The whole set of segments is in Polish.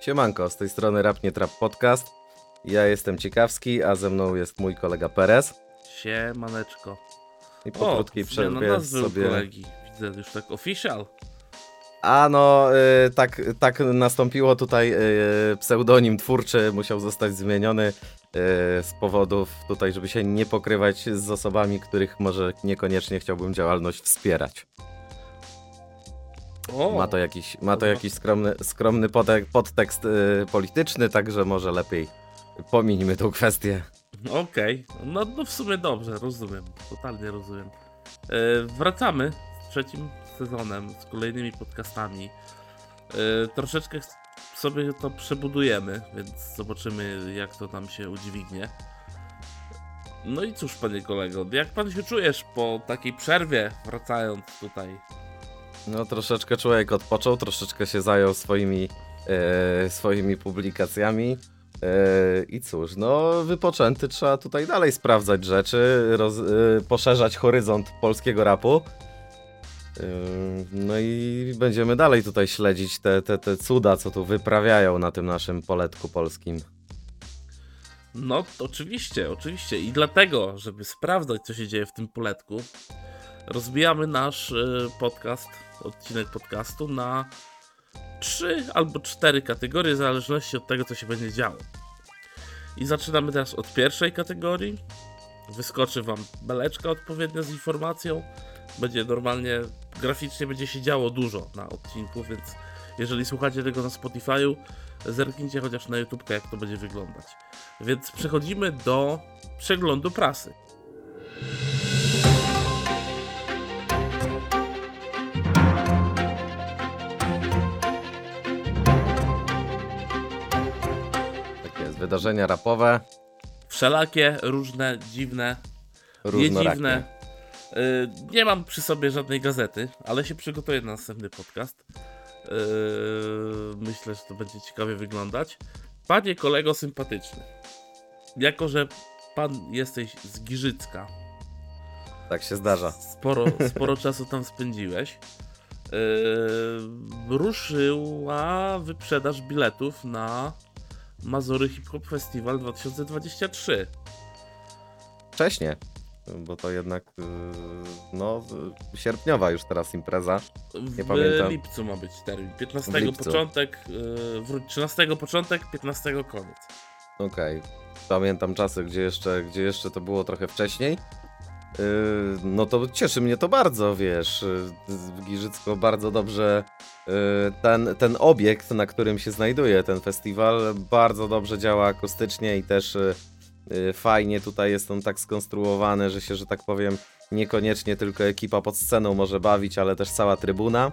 Siemanko, z tej strony Rap Nie Trap Podcast. Ja jestem Ciekawski, a ze mną jest mój kolega Perez. Siemaneczko. I po krótkiej zmiana przerwie sobie... kolegi. Widzę już tak official. A no, y, tak, tak nastąpiło tutaj y, pseudonim twórczy musiał zostać zmieniony y, z powodów tutaj, żeby się nie pokrywać z osobami, których może niekoniecznie chciałbym działalność wspierać. O, Ma to jakiś, ma to jakiś skromny, skromny podtek- podtekst y, polityczny, także może lepiej pomińmy tą kwestię. Okej, no, no w sumie dobrze, rozumiem. Totalnie rozumiem. E, wracamy z trzecim sezonem, z kolejnymi podcastami. E, troszeczkę sobie to przebudujemy, więc zobaczymy jak to nam się udźwignie. No i cóż, panie kolego, jak pan się czujesz po takiej przerwie, wracając tutaj? No troszeczkę człowiek odpoczął, troszeczkę się zajął swoimi, e, swoimi publikacjami. E, I cóż, no wypoczęty trzeba tutaj dalej sprawdzać rzeczy, roz, e, poszerzać horyzont polskiego rapu. E, no i będziemy dalej tutaj śledzić te, te, te cuda, co tu wyprawiają na tym naszym poletku polskim. No, oczywiście, oczywiście. I dlatego, żeby sprawdzać, co się dzieje w tym poletku, rozbijamy nasz y, podcast, odcinek podcastu na trzy albo cztery kategorie, w zależności od tego, co się będzie działo. I zaczynamy teraz od pierwszej kategorii. Wyskoczy Wam beleczka odpowiednia z informacją. Będzie normalnie, graficznie będzie się działo dużo na odcinku, więc jeżeli słuchacie tego na Spotify'u, zerknijcie chociaż na YouTube, jak to będzie wyglądać. Więc przechodzimy do przeglądu prasy. Wydarzenia rapowe, Wszelakie, różne, dziwne, nie różnorakie. dziwne. Y, nie mam przy sobie żadnej gazety, ale się przygotuję na następny podcast. Y, myślę, że to będzie ciekawie wyglądać. Panie kolego sympatyczny, jako że pan jesteś z Giżycka, Tak się zdarza. sporo, sporo czasu tam spędziłeś. Yy, ruszyła wyprzedaż biletów na Mazury Hip Hop Festival 2023. Wcześniej, bo to jednak y, no y, sierpniowa już teraz impreza. W pamiętam. lipcu ma być termin. 15 W lipcu. początek, yy, wró- 13 początek, 15 koniec. Okej. Pamiętam czasy, gdzie jeszcze, gdzie jeszcze to było trochę wcześniej. Yy, no to cieszy mnie to bardzo, wiesz. yy, Giżycko bardzo dobrze yy, ten, ten obiekt, na którym się znajduje ten festiwal, bardzo dobrze działa akustycznie i też fajnie tutaj jest on tak skonstruowany, że się, że tak powiem, niekoniecznie tylko ekipa pod sceną może bawić, ale też cała trybuna.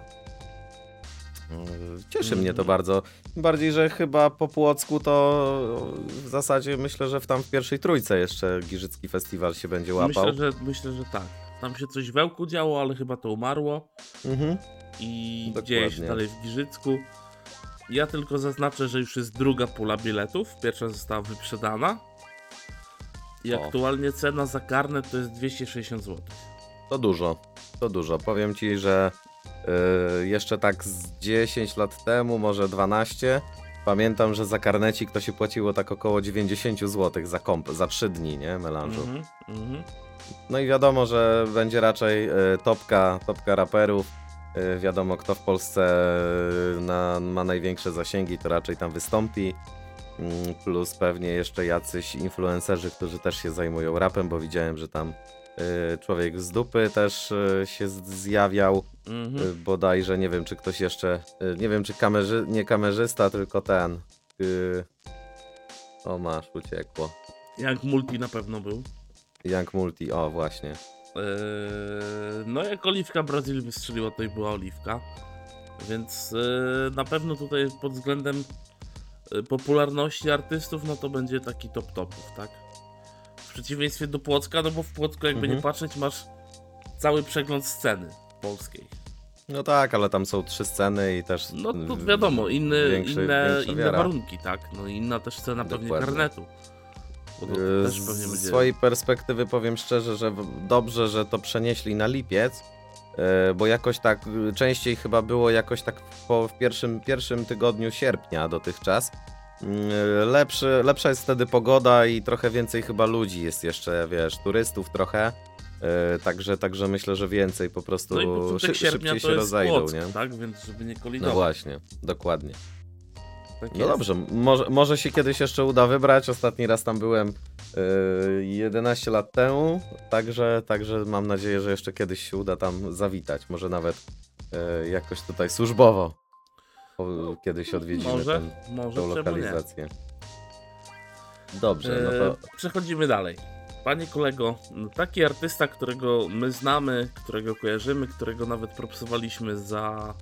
Cieszy mnie to bardzo. Bardziej, że chyba po Płocku to w zasadzie myślę, że w tam w pierwszej trójce jeszcze Giżycki Festiwal się będzie łapał. Myślę, że, myślę, że tak. Tam się coś w Ełku działo, ale chyba to umarło. Mhm. i Dokładnie. dzieje się dalej w Giżycku. Ja tylko zaznaczę, że już jest druga pula biletów. Pierwsza została wyprzedana. I O. aktualnie cena za karnet to jest 260 zł. To dużo, to dużo. Powiem ci, że yy, jeszcze tak z 10 lat temu, może 12, pamiętam, że za karnecik to się płaciło tak około 90 zł za komp, za 3 dni, nie, melanżu. Mhm, mhm. No i wiadomo, że będzie raczej y, topka, topka raperów. Y, wiadomo, kto w Polsce na, ma największe zasięgi, to raczej tam wystąpi. Mm, Plus pewnie jeszcze jacyś influencerzy, którzy też się zajmują rapem, bo widziałem, że tam człowiek z dupy też y, się zjawiał. Mhm. Y, bodajże, nie wiem, czy ktoś jeszcze, nie wiem, czy kamerzy, nie kamerzysta, tylko ten. y, O, masz, uciekło. Jak multi na pewno był. Young Multi, o właśnie. Eee, no jak Oliwka Brazylii wystrzeliła, to i była Oliwka. Więc eee, na pewno tutaj pod względem e, popularności artystów, no to będzie taki top topów, tak? Przeciwieństwie do Płocka, no bo w Płocku jakby Mhm. nie patrzeć masz cały przegląd sceny polskiej. No tak, ale tam są trzy sceny i też. No to wiadomo, inne, większy- inne, inne warunki, tak? No inna też cena pewnie Dokładnie. karnetu. Y, też pewnie Z będzie... swojej perspektywy powiem szczerze, że dobrze, że to przenieśli na lipiec, e, bo jakoś tak y, częściej chyba było jakoś tak po, w pierwszym, pierwszym tygodniu sierpnia dotychczas. Mm, Lepszy, lepsza jest wtedy pogoda i trochę więcej chyba ludzi jest jeszcze, wiesz, turystów trochę. e, Także, także myślę, że więcej po prostu No szy, szybciej się rozejdą, Płock, nie? tak? Więc żeby nie No kolinować. właśnie, dokładnie. Tak No jest. dobrze, może, może się kiedyś jeszcze uda wybrać. Ostatni raz tam byłem yy, 11 lat temu, także, także mam nadzieję, że jeszcze kiedyś się uda tam zawitać. Może nawet yy, jakoś tutaj służbowo kiedyś odwiedzimy Może, ten, może, tą lokalizację. Dobrze, no to E, Przechodzimy dalej. Panie kolego, no taki artysta, którego my znamy, którego kojarzymy, którego nawet propsowaliśmy za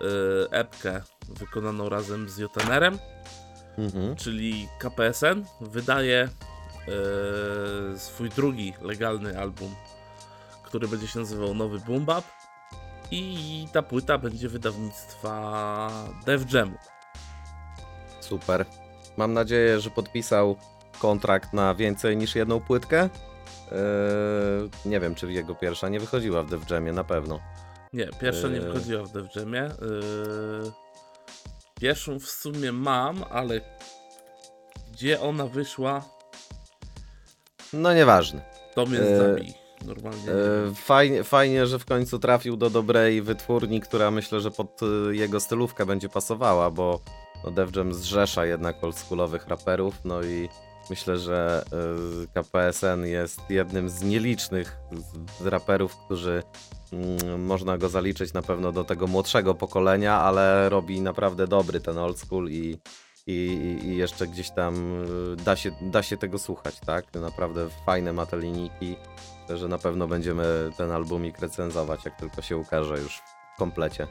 e, epkę wykonaną razem z Jotenerem, mhm. czyli KPSN, wydaje e, swój drugi legalny album, który będzie się nazywał Nowy Boom Bap i ta płyta będzie wydawnictwa Def Jamu. super. Mam nadzieję, że podpisał kontrakt na więcej niż jedną płytkę. Yy, nie wiem, czy jego pierwsza nie wychodziła w Def Jamie, na pewno. Nie, pierwsza nie Eee. wychodziła w Def Jamie. Eee, Pierwszą w sumie mam, ale gdzie ona wyszła, No nieważne. to mnie zabij. Normalnie. nie E. Fajnie, fajnie, że w końcu trafił do dobrej wytwórni, która myślę, że pod e, jego stylówkę będzie pasowała, bo no, Def Jam zrzesza jednak oldschoolowych raperów, no i myślę, że e, KPSN jest jednym z nielicznych raperów, którzy mm, można go zaliczyć na pewno do tego młodszego pokolenia, ale robi naprawdę dobry ten old school i, i, i jeszcze gdzieś tam da się, da się tego słuchać, tak? Naprawdę fajne ma te linijki. Że na pewno będziemy ten albumik recenzować, jak tylko się ukaże już w komplecie.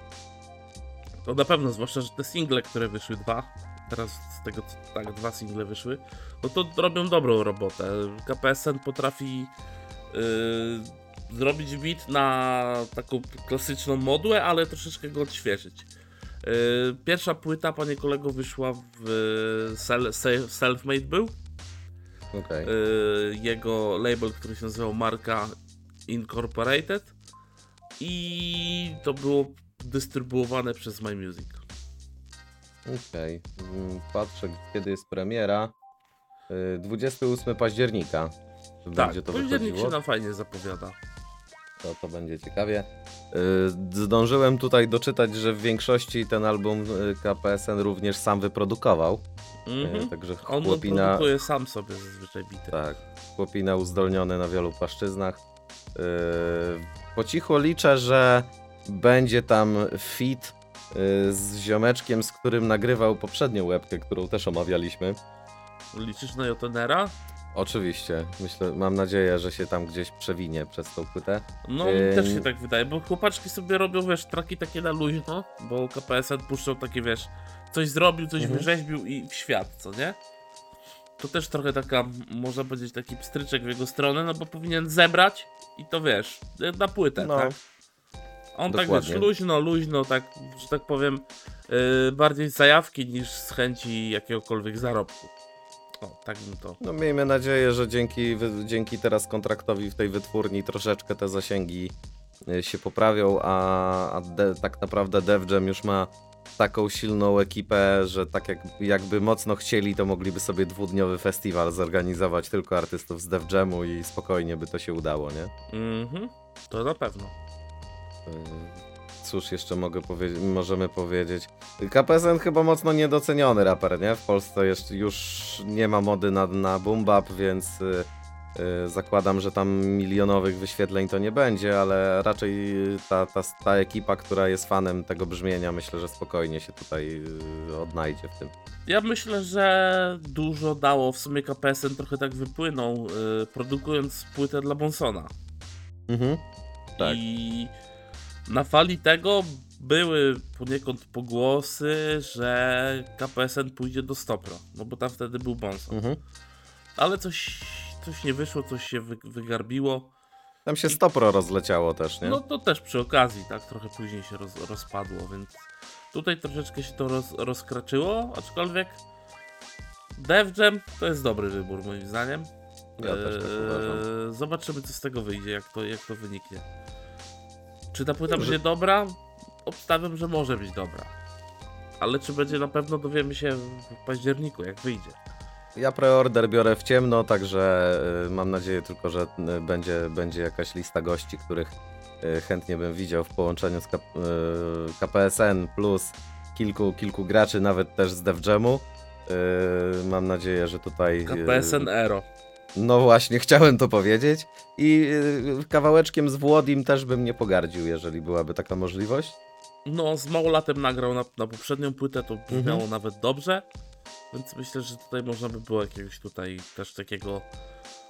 To na pewno, zwłaszcza, że te single, które wyszły dwa, teraz z tego tak, dwa single wyszły, no to robią dobrą robotę. KPSN potrafi yy, zrobić beat na taką klasyczną modłę, ale troszeczkę go odświeżyć. Yy, pierwsza płyta, panie kolego, wyszła w se- Selfmade był. Okej. Yy, jego label, który się nazywał Marka Incorporated i to było dystrybuowane przez My Music. Okej. Mm, Patrzę, kiedy jest premiera. Y, 28 października. Tak, Będzie to październik się wychodziło. nam fajnie zapowiada. To, to będzie ciekawie. Y, Zdążyłem tutaj doczytać, że w większości ten album y, KPSN również sam wyprodukował. Mhm. Także On chłopina, produkuje sam sobie zazwyczaj bity. Tak, chłopina uzdolniony na wielu płaszczyznach. Po cichu liczę, że będzie tam fit z ziomeczkiem, z którym nagrywał poprzednią webkę, którą też omawialiśmy. Liczysz na Jotenera? Oczywiście, myślę, mam nadzieję, że się tam gdzieś przewinie przez tą płytę. No Ym. też się tak wydaje, bo chłopaczki sobie robią, wiesz, traki takie na luźno, bo KPSN puszczą takie, wiesz, coś zrobił, coś Mhm. wyrzeźbił i w świat, co nie? To też trochę taka, można powiedzieć, taki pstryczek w jego stronę, no bo powinien zebrać i to wiesz, na płytę, No, tak? On tak dokładnie. wiesz, luźno, luźno, tak, że tak powiem, yy, bardziej z zajawki niż z chęci jakiegokolwiek zarobku. O, tak bym to. No miejmy nadzieję, że dzięki, dzięki teraz kontraktowi w tej wytwórni troszeczkę te zasięgi y, się poprawią, a, a de, tak naprawdę Def Jam już ma taką silną ekipę, że tak jak, jakby mocno chcieli, to mogliby sobie dwudniowy festiwal zorganizować tylko artystów z Def Jamu i spokojnie by to się udało, nie? Mhm, to na pewno. Y, Cóż jeszcze mogę powiedzieć, możemy powiedzieć. KPSN chyba mocno niedoceniony raper, nie? W Polsce jeszcze już nie ma mody na, na boom bap, więc y, y, zakładam, że tam milionowych wyświetleń to nie będzie, ale raczej ta, ta, ta ekipa, która jest fanem tego brzmienia, myślę, że spokojnie się tutaj y, odnajdzie w tym. Ja myślę, że dużo dało w sumie KPSN trochę tak wypłynął, yy, produkując płytę dla Bonsona. Mhm. Tak. I na fali tego były poniekąd pogłosy, że KPSN pójdzie do Stopro, no bo tam wtedy był Bonson. Mhm. Ale coś, coś nie wyszło, coś się wy, wygarbiło. Tam się stopro rozleciało też, nie? No to też przy okazji, tak, trochę później się roz, rozpadło, więc tutaj troszeczkę się to roz, rozkraczyło, aczkolwiek Def Jam to jest dobry wybór moim zdaniem. Ja też tak uważam. Eee, Zobaczymy co z tego wyjdzie, jak to, jak to wyniknie. Czy ta płyta będzie dobra? Obstawiam, że może być dobra. Ale czy będzie na pewno dowiemy się w październiku, jak wyjdzie. Ja preorder biorę w ciemno, także y, mam nadzieję tylko, że y, będzie, będzie jakaś lista gości, których y, chętnie bym widział w połączeniu z KPSN plus kilku, kilku graczy, nawet też z DevJamu. Y, Mam nadzieję, że tutaj. KPSN Ero. No właśnie, chciałem to powiedzieć. I y, kawałeczkiem z Włodim też bym nie pogardził, jeżeli byłaby taka możliwość. No, z Małolatem nagrał na, na poprzednią płytę, to brzmiało Mhm. nawet dobrze. Więc myślę, że tutaj można by było jakiegoś tutaj też takiego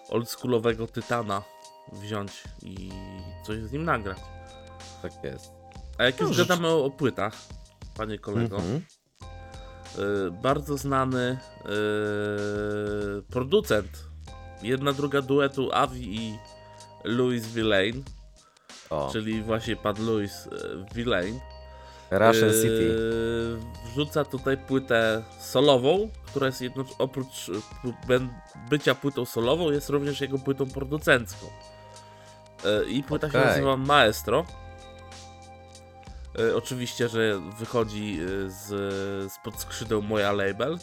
oldschoolowego tytana wziąć i coś z nim nagrać. Tak jest. A jak już No, rzecz- gadamy o, o płytach, panie kolego, Mhm. y, bardzo znany y, producent, jedna druga duetu Avi i Louis Villain, O, czyli właśnie pan Louis y, Villain, Russian Yy, City. Wrzuca tutaj płytę solową, która jest jedno, oprócz ben- bycia płytą solową, jest również jego płytą producencką. Yy, I płyta się Okej. nazywa Maestro. Yy, Oczywiście, że wychodzi yy, z, spod skrzydeł Moja Label.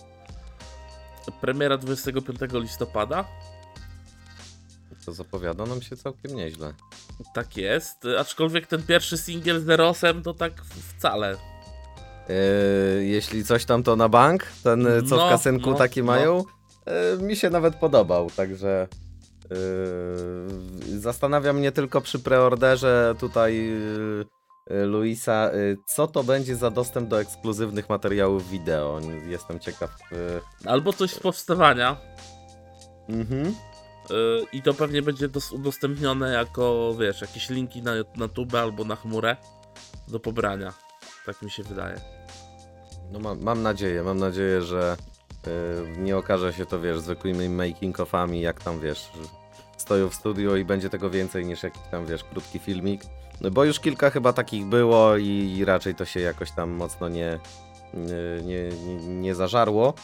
Premiera 25 listopada. To zapowiada nam się całkiem nieźle. Tak jest. Aczkolwiek ten pierwszy singiel z Rosem to tak wcale. Yy, jeśli coś tam to na bank, ten y, co No, w kasynku no, taki no. mają, yy, mi się nawet podobał, także yy, zastanawia mnie tylko przy preorderze tutaj yy, Luisa, yy, co to będzie za dostęp do ekskluzywnych materiałów wideo. Jestem ciekaw. Albo coś z powstawania. mhm. Yy, I to pewnie będzie dos- udostępnione jako, wiesz, jakieś linki na, na tubę albo na chmurę do pobrania. Tak mi się wydaje. No mam, mam nadzieję, mam nadzieję, że yy, nie okaże się to, wiesz, zwykłymi making-offami, jak tam, wiesz, stoją w studio i będzie tego więcej niż jakiś tam, wiesz, krótki filmik. No bo już kilka chyba takich było i, i raczej to się jakoś tam mocno nie, nie, nie, nie zażarło.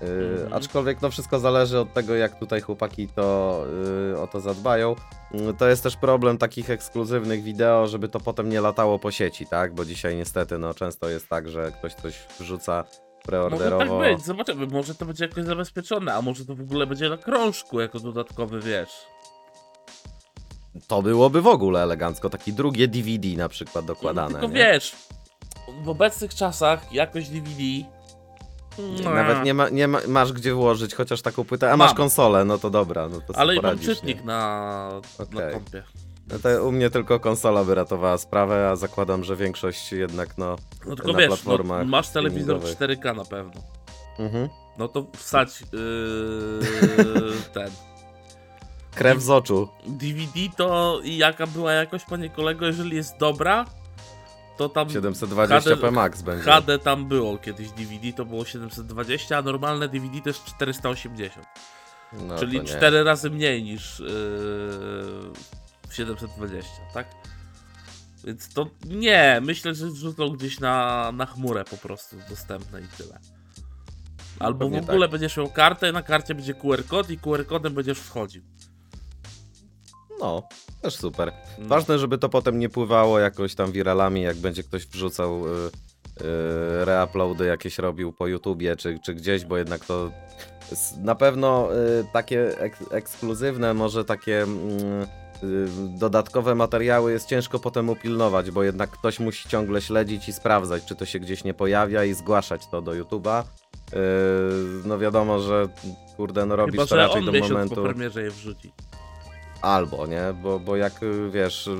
Mhm. Aczkolwiek no wszystko zależy od tego, jak tutaj chłopaki to yy, o to zadbają. Yy, To jest też problem takich ekskluzywnych wideo, żeby to potem nie latało po sieci, tak? Bo dzisiaj niestety no często jest tak, że ktoś coś wrzuca Może preorderowo. tak być, zobaczymy. Może to będzie jakoś zabezpieczone, a może to w ogóle będzie na krążku jako dodatkowy, wiesz. To byłoby w ogóle elegancko, takie drugie DVD na przykład dokładane. No, tylko nie? wiesz, w obecnych czasach jakość DVD. Nawet nie, ma, nie ma, masz gdzie włożyć chociaż taką płytę, a Mam. masz konsolę, no to dobra, no to Ale i mam poradzisz, czytnik nie? na, na Okej. kompie. No to u mnie tylko konsola by ratowała sprawę, a zakładam, że większość jednak no... No tylko na wiesz, no, platformach masz telewizor streamingowych. 4K na pewno. Mhm. No to wsadź yy, ten. Krew z oczu. DVD to i jaka była jakość, panie kolego, jeżeli jest dobra, to tam 720p max będzie. HD tam było kiedyś DVD, to było 720, a normalne DVD jest 480. No, czyli to nie. 4 razy mniej niż yy, 720, tak? Więc to nie, myślę, że wrzucą gdzieś na, na chmurę po prostu dostępne i tyle. Albo w Pewnie ogóle tak. będziesz miał kartę, na karcie będzie QR kod i QR kodem będziesz wchodził. No, też super. No. Ważne, żeby to potem nie pływało jakoś tam wiralami, jak będzie ktoś wrzucał y, y, reuploady jakieś robił po YouTubie czy, czy gdzieś, bo jednak to na pewno y, takie ek ekskluzywne, może takie mm, y, dodatkowe materiały jest ciężko potem upilnować, bo jednak ktoś musi ciągle śledzić i sprawdzać, czy to się gdzieś nie pojawia i zgłaszać to do YouTube'a. Y, no wiadomo, że kurde, no robisz Chyba, to raczej on do momentu. po premierze je wrzuci. Albo, nie? Bo, bo jak y, wiesz, y,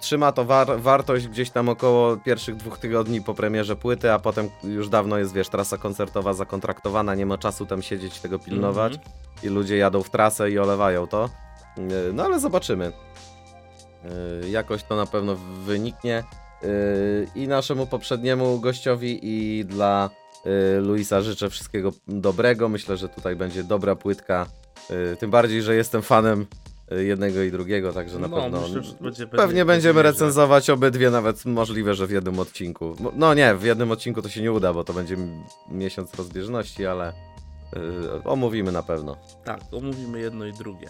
trzyma to war wartość gdzieś tam około pierwszych dwóch tygodni po premierze płyty, a potem już dawno jest, wiesz, trasa koncertowa zakontraktowana, nie ma czasu tam siedzieć, tego pilnować Mhm. i ludzie jadą w trasę i olewają to. Y, No ale zobaczymy. Jakoś to na pewno wyniknie. I naszemu poprzedniemu gościowi i dla Luisa życzę wszystkiego dobrego. Myślę, że tutaj będzie dobra płytka. Tym bardziej, że jestem fanem jednego i drugiego, także na No, pewno będzie- pewnie będzie- będziemy będzie recenzować obydwie, nawet możliwe, że w jednym odcinku. No nie, w jednym odcinku to się nie uda, bo to będzie miesiąc rozbieżności, ale y, omówimy na pewno. Tak, omówimy jedno i drugie.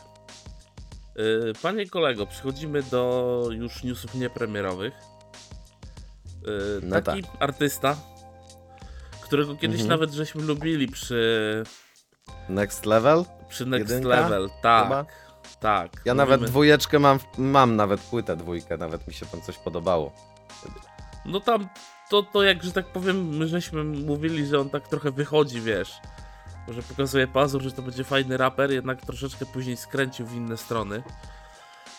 Yy, Panie kolego, przechodzimy do już newsów niepremierowych. Yy, No taki artysta, którego kiedyś Mhm. nawet żeśmy lubili przy, Next level? przy Next Jedynka? Level. Tak, Chyba? Tak. Ja Lubimy- nawet dwójeczkę mam, mam nawet płytę dwójkę, nawet mi się tam coś podobało. No tam, to, to jak, że tak powiem, my żeśmy mówili, że on tak trochę wychodzi, wiesz. Że pokazuje pazur, że to będzie fajny raper, jednak troszeczkę później skręcił w inne strony.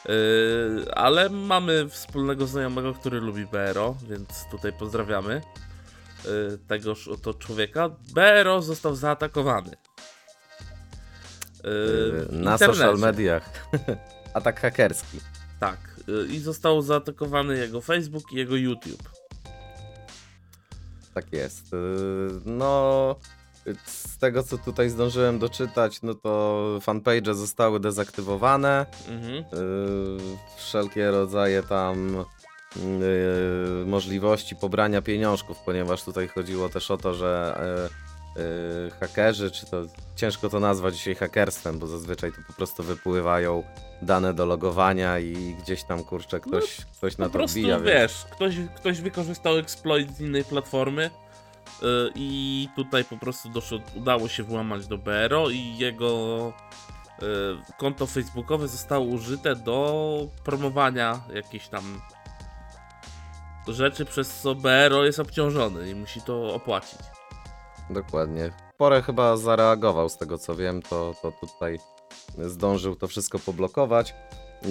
Yy, ale mamy wspólnego znajomego, który lubi BRO, więc tutaj pozdrawiamy yy, tegoż oto człowieka. BRO został zaatakowany. Yy, Yy, na social mediach. Atak hakerski. Tak. yy, I został zaatakowany jego Facebook i jego YouTube. Tak jest. Yy, No, z tego co tutaj zdążyłem doczytać, no to fanpage zostały dezaktywowane. Mhm. Yy, wszelkie rodzaje tam możliwości pobrania pieniążków, ponieważ tutaj chodziło też o to, że yy, hakerzy, czy to ciężko to nazwać dzisiaj hakerstwem, bo zazwyczaj to po prostu wypływają dane do logowania i gdzieś tam kurczę ktoś, ktoś na Po to prostu wbija. więc- wiesz, ktoś, ktoś wykorzystał exploit z innej platformy yy, i tutaj po prostu doszło, udało się włamać do BRO i jego yy, konto facebookowe zostało użyte do promowania jakichś tam rzeczy, przez co BRO jest obciążony i musi to opłacić. Dokładnie. Porę chyba zareagował z tego co wiem, to, to tutaj zdążył to wszystko poblokować. Yy,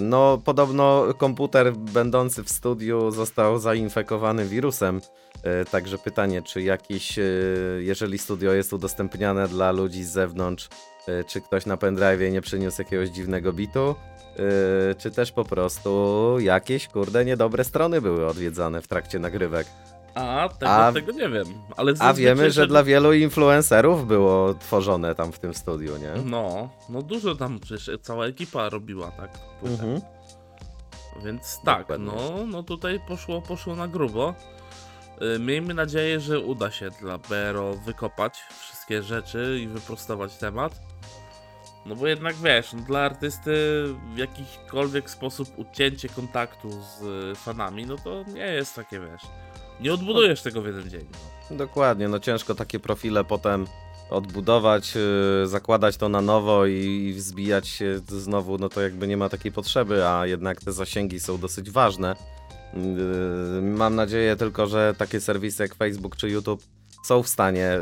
No, podobno komputer będący w studiu został zainfekowany wirusem. Yy, Także pytanie, czy jakiś, yy, jeżeli studio jest udostępniane dla ludzi z zewnątrz, czy ktoś na pendrive nie przyniósł jakiegoś dziwnego bitu, czy też po prostu jakieś kurde niedobre strony były odwiedzane w trakcie nagrywek. A tego, A- tego nie wiem. Ale A wiemy, że dla wielu influencerów było tworzone tam w tym studiu, nie? No, no dużo tam przecież cała ekipa robiła, tak? Mhm. Więc tak, Dokładnie. no, no tutaj poszło, poszło na grubo. Y, Miejmy nadzieję, że uda się dla BRO wykopać wszystkie rzeczy i wyprostować temat. No bo jednak wiesz, no, dla artysty w jakikolwiek sposób ucięcie kontaktu z y, fanami, no to nie jest takie wiesz. Nie odbudujesz tego w jeden dzień. Dokładnie, no ciężko takie profile potem odbudować, yy, zakładać to na nowo i, wzbijać się znowu, no to jakby nie ma takiej potrzeby, a jednak te zasięgi są dosyć ważne. Yy, mam nadzieję tylko, że takie serwisy jak Facebook czy YouTube są w stanie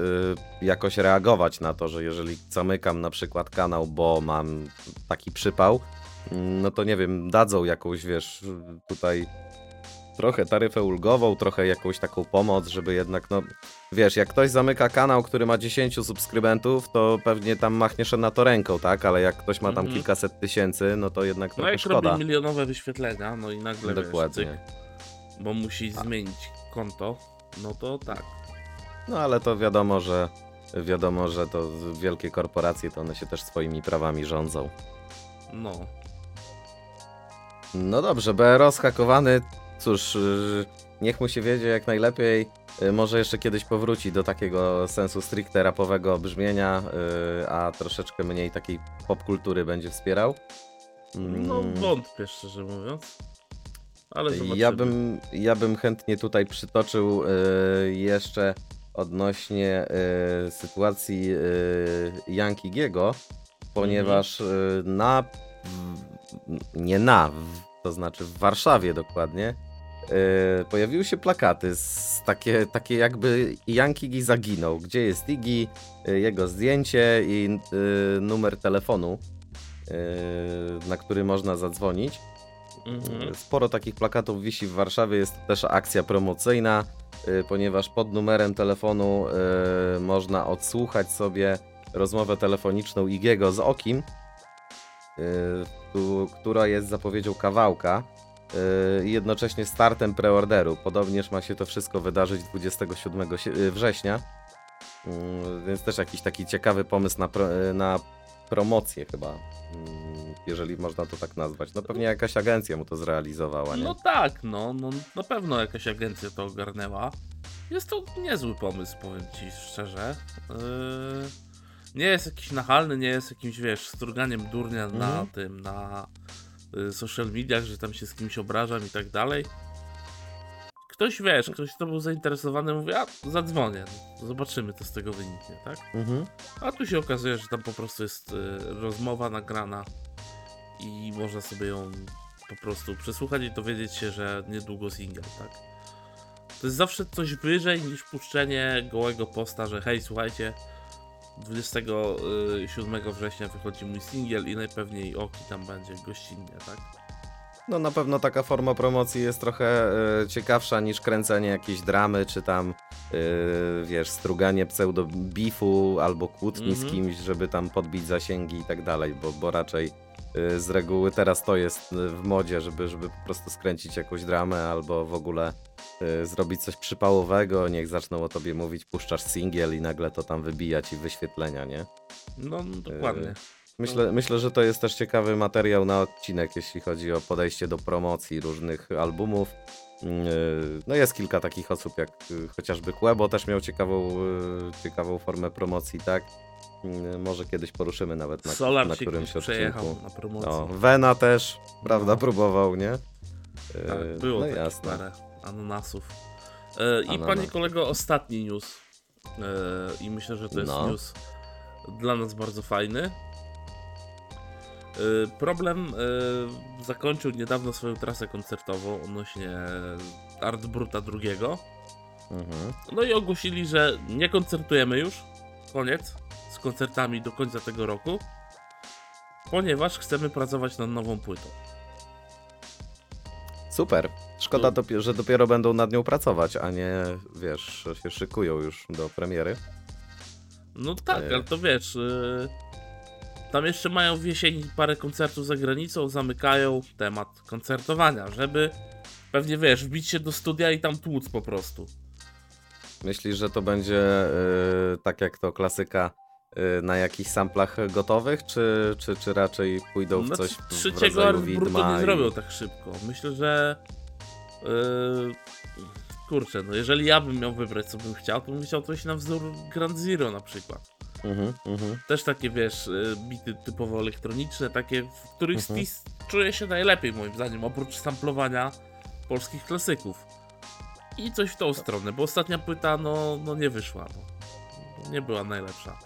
yy, jakoś reagować na to, że jeżeli zamykam na przykład kanał, bo mam taki przypał, no to nie wiem, dadzą jakąś, wiesz, tutaj trochę taryfę ulgową, trochę jakąś taką pomoc, żeby jednak, no wiesz, jak ktoś zamyka kanał, który ma 10 subskrybentów, to pewnie tam machniesz na to ręką, tak? Ale jak ktoś ma tam Mhm. kilkaset tysięcy, no to jednak No trochę jak szkoda. robi milionowe wyświetlenia, no i nagle Dokładnie. wiesz, cyk, bo musi zmienić konto, no to tak. No ale to wiadomo, że wiadomo, że to wielkie korporacje, to one się też swoimi prawami rządzą. No. No dobrze, BRO schakowany, cóż, yy, niech mu się wiedzie jak najlepiej. Yy, Może jeszcze kiedyś powróci do takiego sensu stricte rapowego brzmienia, yy, a troszeczkę mniej takiej popkultury będzie wspierał. No Mm, wątpię szczerze mówiąc. Ale zobaczymy. Ja bym, ja bym chętnie tutaj przytoczył y, jeszcze odnośnie y, sytuacji y, Yankee Giego, ponieważ y, na, nie na, to znaczy w Warszawie dokładnie, y, pojawiły się plakaty z takie, takie jakby Yankee Gi zaginął, gdzie jest Iggy, y, jego zdjęcie i y, numer telefonu, na który można zadzwonić. Mhm. Sporo takich plakatów wisi w Warszawie, jest też akcja promocyjna, ponieważ pod numerem telefonu można odsłuchać sobie rozmowę telefoniczną Igiego z Okim, która jest zapowiedzią kawałka i jednocześnie startem preorderu. Podobnież ma się to wszystko wydarzyć 27 sie- y, września, Mm, więc też jakiś taki ciekawy pomysł na, pro, y, na promocję chyba, mm, jeżeli można to tak nazwać. No pewnie jakaś agencja mu to zrealizowała, nie? No tak, no, no na pewno jakaś agencja to ogarnęła. Jest to niezły pomysł, powiem ci szczerze. Yy, Nie jest jakiś nachalny, nie jest jakimś, wiesz, struganiem durnia na Mhm. tym, na y, social mediach, że tam się z kimś obrażam i tak dalej. Ktoś, wiesz, ktoś, kto był zainteresowany, mówi, a zadzwonię, zobaczymy, co z tego wyniknie, tak? Mhm. A tu się okazuje, że tam po prostu jest y, rozmowa nagrana i można sobie ją po prostu przesłuchać i dowiedzieć się, że niedługo single, tak? To jest zawsze coś wyżej niż puszczenie gołego posta, że hej, słuchajcie, 27 września wychodzi mój singiel i najpewniej Oki tam będzie gościnnie, tak? No na pewno taka forma promocji jest trochę e, ciekawsza niż kręcenie jakiejś dramy, czy tam e, wiesz, struganie pseudo bifu albo kłótni z Mhm. kimś, żeby tam podbić zasięgi i tak dalej, bo, bo raczej z reguły teraz to jest e, w modzie, żeby, żeby po prostu skręcić jakąś dramę albo w ogóle e, zrobić coś przypałowego, niech zaczną o tobie mówić, puszczasz singiel i nagle to tam wybija ci wyświetlenia, nie? No, dokładnie. Myślę, myślę, że to jest też ciekawy materiał na odcinek, jeśli chodzi o podejście do promocji różnych albumów. Yy, No jest kilka takich osób, jak chociażby Kłebo też miał ciekawą, ciekawą formę promocji, tak? Yy, Może kiedyś poruszymy nawet na, Solar na się którymś odcinku. na promocji. No, Vena też, prawda, No. próbował, nie? Yy, Tak, było no jasne. parę ananasów. E, I Ananas. panie kolego, ostatni news. E, I myślę, że to jest No. news dla nas bardzo fajny. E, problem e, zakończył niedawno swoją trasę koncertową odnośnie Art Bruta II. Mhm. No i ogłosili, że nie koncertujemy już. Koniec z koncertami do końca tego roku. Ponieważ chcemy pracować nad nową płytą. Super. Szkoda, No. dopie- że dopiero będą nad nią pracować, a nie, wiesz, się szykują już do premiery. No tak, E. ale to wiesz. y, tam jeszcze mają w jesieni parę koncertów za granicą, zamykają temat koncertowania, żeby pewnie wiesz, wbić się do studia i tam tłuc po prostu. Myślisz, że to będzie y, tak jak to klasyka na jakichś samplach gotowych, czy, czy, czy raczej pójdą w No, coś tr- w trzeciego rodzaju widma nie i- zrobią tak szybko. Myślę, że. Yy, kurczę, no jeżeli ja bym miał wybrać, co bym chciał, to bym chciał coś na wzór Grand Zero na przykład. Mhm, mhm. Też takie, wiesz, y, bity typowo elektroniczne, takie, w których Mhm. Stis czuje się najlepiej, moim zdaniem, oprócz samplowania polskich klasyków. I coś w tą stronę, bo ostatnia płyta, no, no nie wyszła, no. Nie była najlepsza.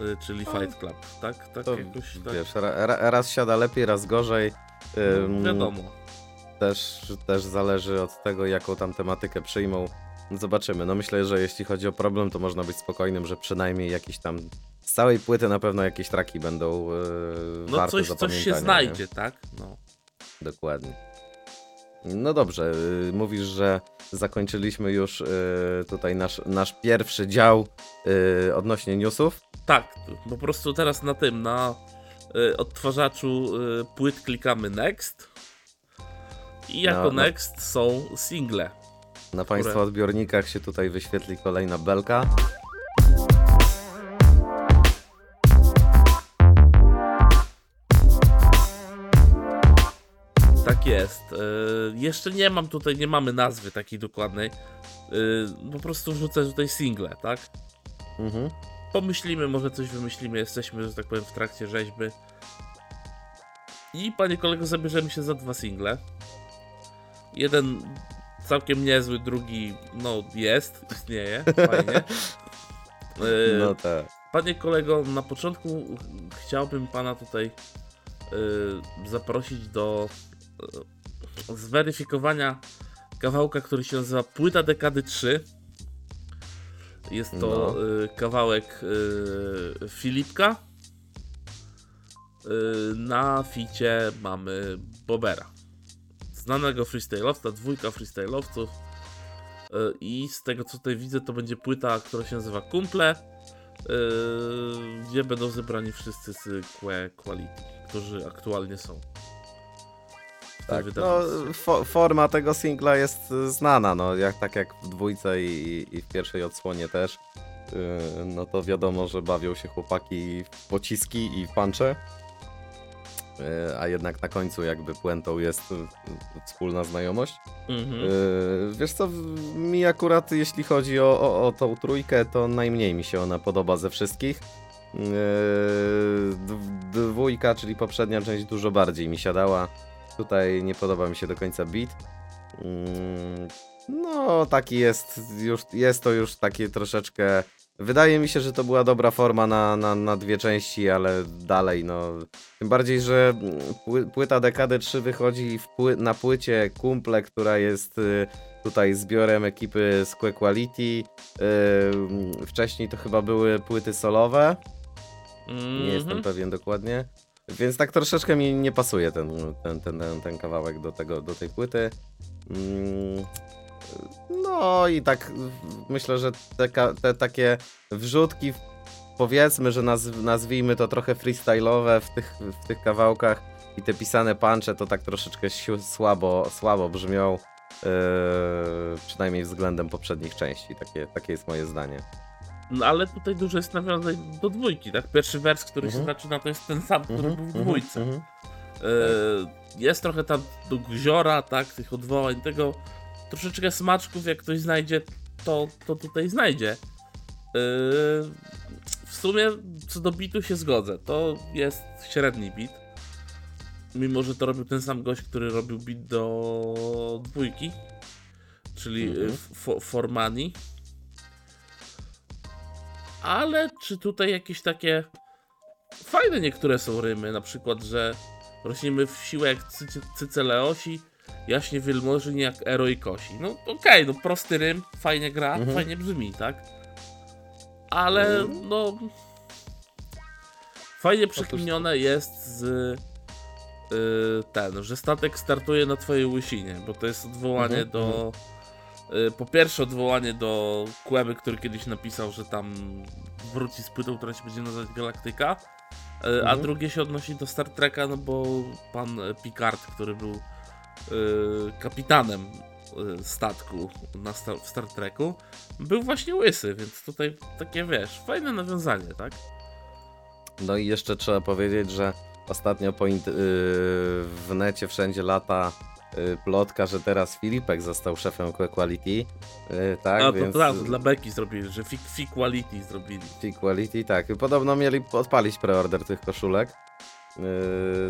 Y, Czyli Fight Club, tak? Tak To jakoś, tak. wiesz, ra, ra, raz siada lepiej, raz gorzej. Ym, no, wiadomo. Też, też zależy od tego, jaką tam tematykę przyjmą. Zobaczymy. No myślę, że jeśli chodzi o problem, to można być spokojnym, że przynajmniej jakieś tam z całej płyty na pewno jakieś traki będą yy, No warte coś, coś się nie? znajdzie, tak? No. Dokładnie. No dobrze, y, mówisz, że zakończyliśmy już y, tutaj nasz, nasz pierwszy dział y, odnośnie newsów. Tak, po prostu teraz na tym, na odtwarzaczu płyt klikamy next. I jako No, no. next są single. Na Państwa odbiornikach się tutaj wyświetli kolejna belka. Tak jest. Y, jeszcze nie mam tutaj, nie mamy nazwy takiej dokładnej. Y, po prostu wrzucę tutaj single, tak? Mhm. Pomyślimy, może coś wymyślimy. Jesteśmy, że tak powiem, w trakcie rzeźby. I panie kolego, zabierzemy się za dwa single. Jeden całkiem niezły, drugi, no jest, istnieje, fajnie. Y, No tak. Panie kolego, na początku chciałbym pana tutaj zaprosić do zweryfikowania kawałka, który się nazywa Płyta Dekady 3. Jest to No. y, kawałek y, Filipka. Y, na ficie mamy Bobera. Znanego freestyle'owca, dwójka freestyle'owców. I z tego co tutaj widzę, to będzie płyta, która się nazywa Kumple. Gdzie będą zebrani wszyscy z Que Quality, którzy aktualnie są. Tak, no, fo forma tego singla jest y, znana, no, jak, tak jak w dwójce i, i w pierwszej odsłonie też. Yy, no to wiadomo, że bawią się chłopaki w pociski i w puncze. Yy, a jednak na końcu jakby puentą jest y, y, wspólna znajomość. Mhm. Yy, wiesz co, mi akurat jeśli chodzi o, o, o tą trójkę, to najmniej mi się ona podoba ze wszystkich. Dwójka, czyli poprzednia część dużo bardziej mi siadała. Tutaj nie podoba mi się do końca beat. Mm, no, taki jest już, jest to już takie troszeczkę Wydaje mi się, że to była dobra forma na, na, na dwie części, ale dalej, no. Tym bardziej, że pły, płyta Dekady 3 wychodzi pły, na płycie Kumple, która jest y, tutaj zbiorem ekipy Square Quality. Y, wcześniej to chyba były płyty solowe. Mm -hmm. Nie jestem mhm. pewien dokładnie. Więc tak troszeczkę mi nie pasuje ten, ten, ten, ten, ten kawałek do, tego, do tej płyty. Mm, no i tak myślę, że te, te takie wrzutki, powiedzmy, że naz, nazwijmy to trochę freestyle'owe w tych, w tych kawałkach i te pisane punche to tak troszeczkę słabo, słabo brzmią. Yy, przynajmniej względem poprzednich części. Takie, takie jest moje zdanie. No ale tutaj dużo jest nawiązań do dwójki, tak? Pierwszy wers, który się mhm. zaczyna, to jest ten sam, który mhm, był w mhm, dwójce. Yy, jest trochę tam do guziora, tak? Tych odwołań, tego troszeczkę smaczków, jak ktoś znajdzie, to, to tutaj znajdzie. Yy, w sumie co do bitu się zgodzę. To jest średni bit. Mimo, że to robił ten sam gość, który robił bit do dwójki, czyli mhm. Formani. Ale czy tutaj jakieś takie fajne niektóre są rymy, na przykład, że rośniemy w siłę jak cyceleosi, jaśnie wielmożni jak Ero i Kosi. No okej, okay, no prosty rym, fajnie gra, mhm. fajnie brzmi, tak? Ale mhm. no... Fajnie przekminione jest z yy, ten, że statek startuje na twojej łysinie, bo to jest odwołanie mhm. do... Yy, po pierwsze odwołanie do Kłeby, który kiedyś napisał, że tam wróci z płytą, która się będzie nazywać Galaktyka. Yy, a drugie się odnosi do Star Treka, no bo pan Picard, który był Y, kapitanem y, statku na Star, w Star Treku, był właśnie łysy, więc tutaj takie wiesz, fajne nawiązanie, tak? No i jeszcze trzeba powiedzieć, że ostatnio po w necie wszędzie lata plotka, że teraz Filipek został szefem Quality. Yy, tak, A, to więc... dla Beki zrobili, że Quality zrobili. Quality, tak. Podobno mieli odpalić preorder tych koszulek. Yy,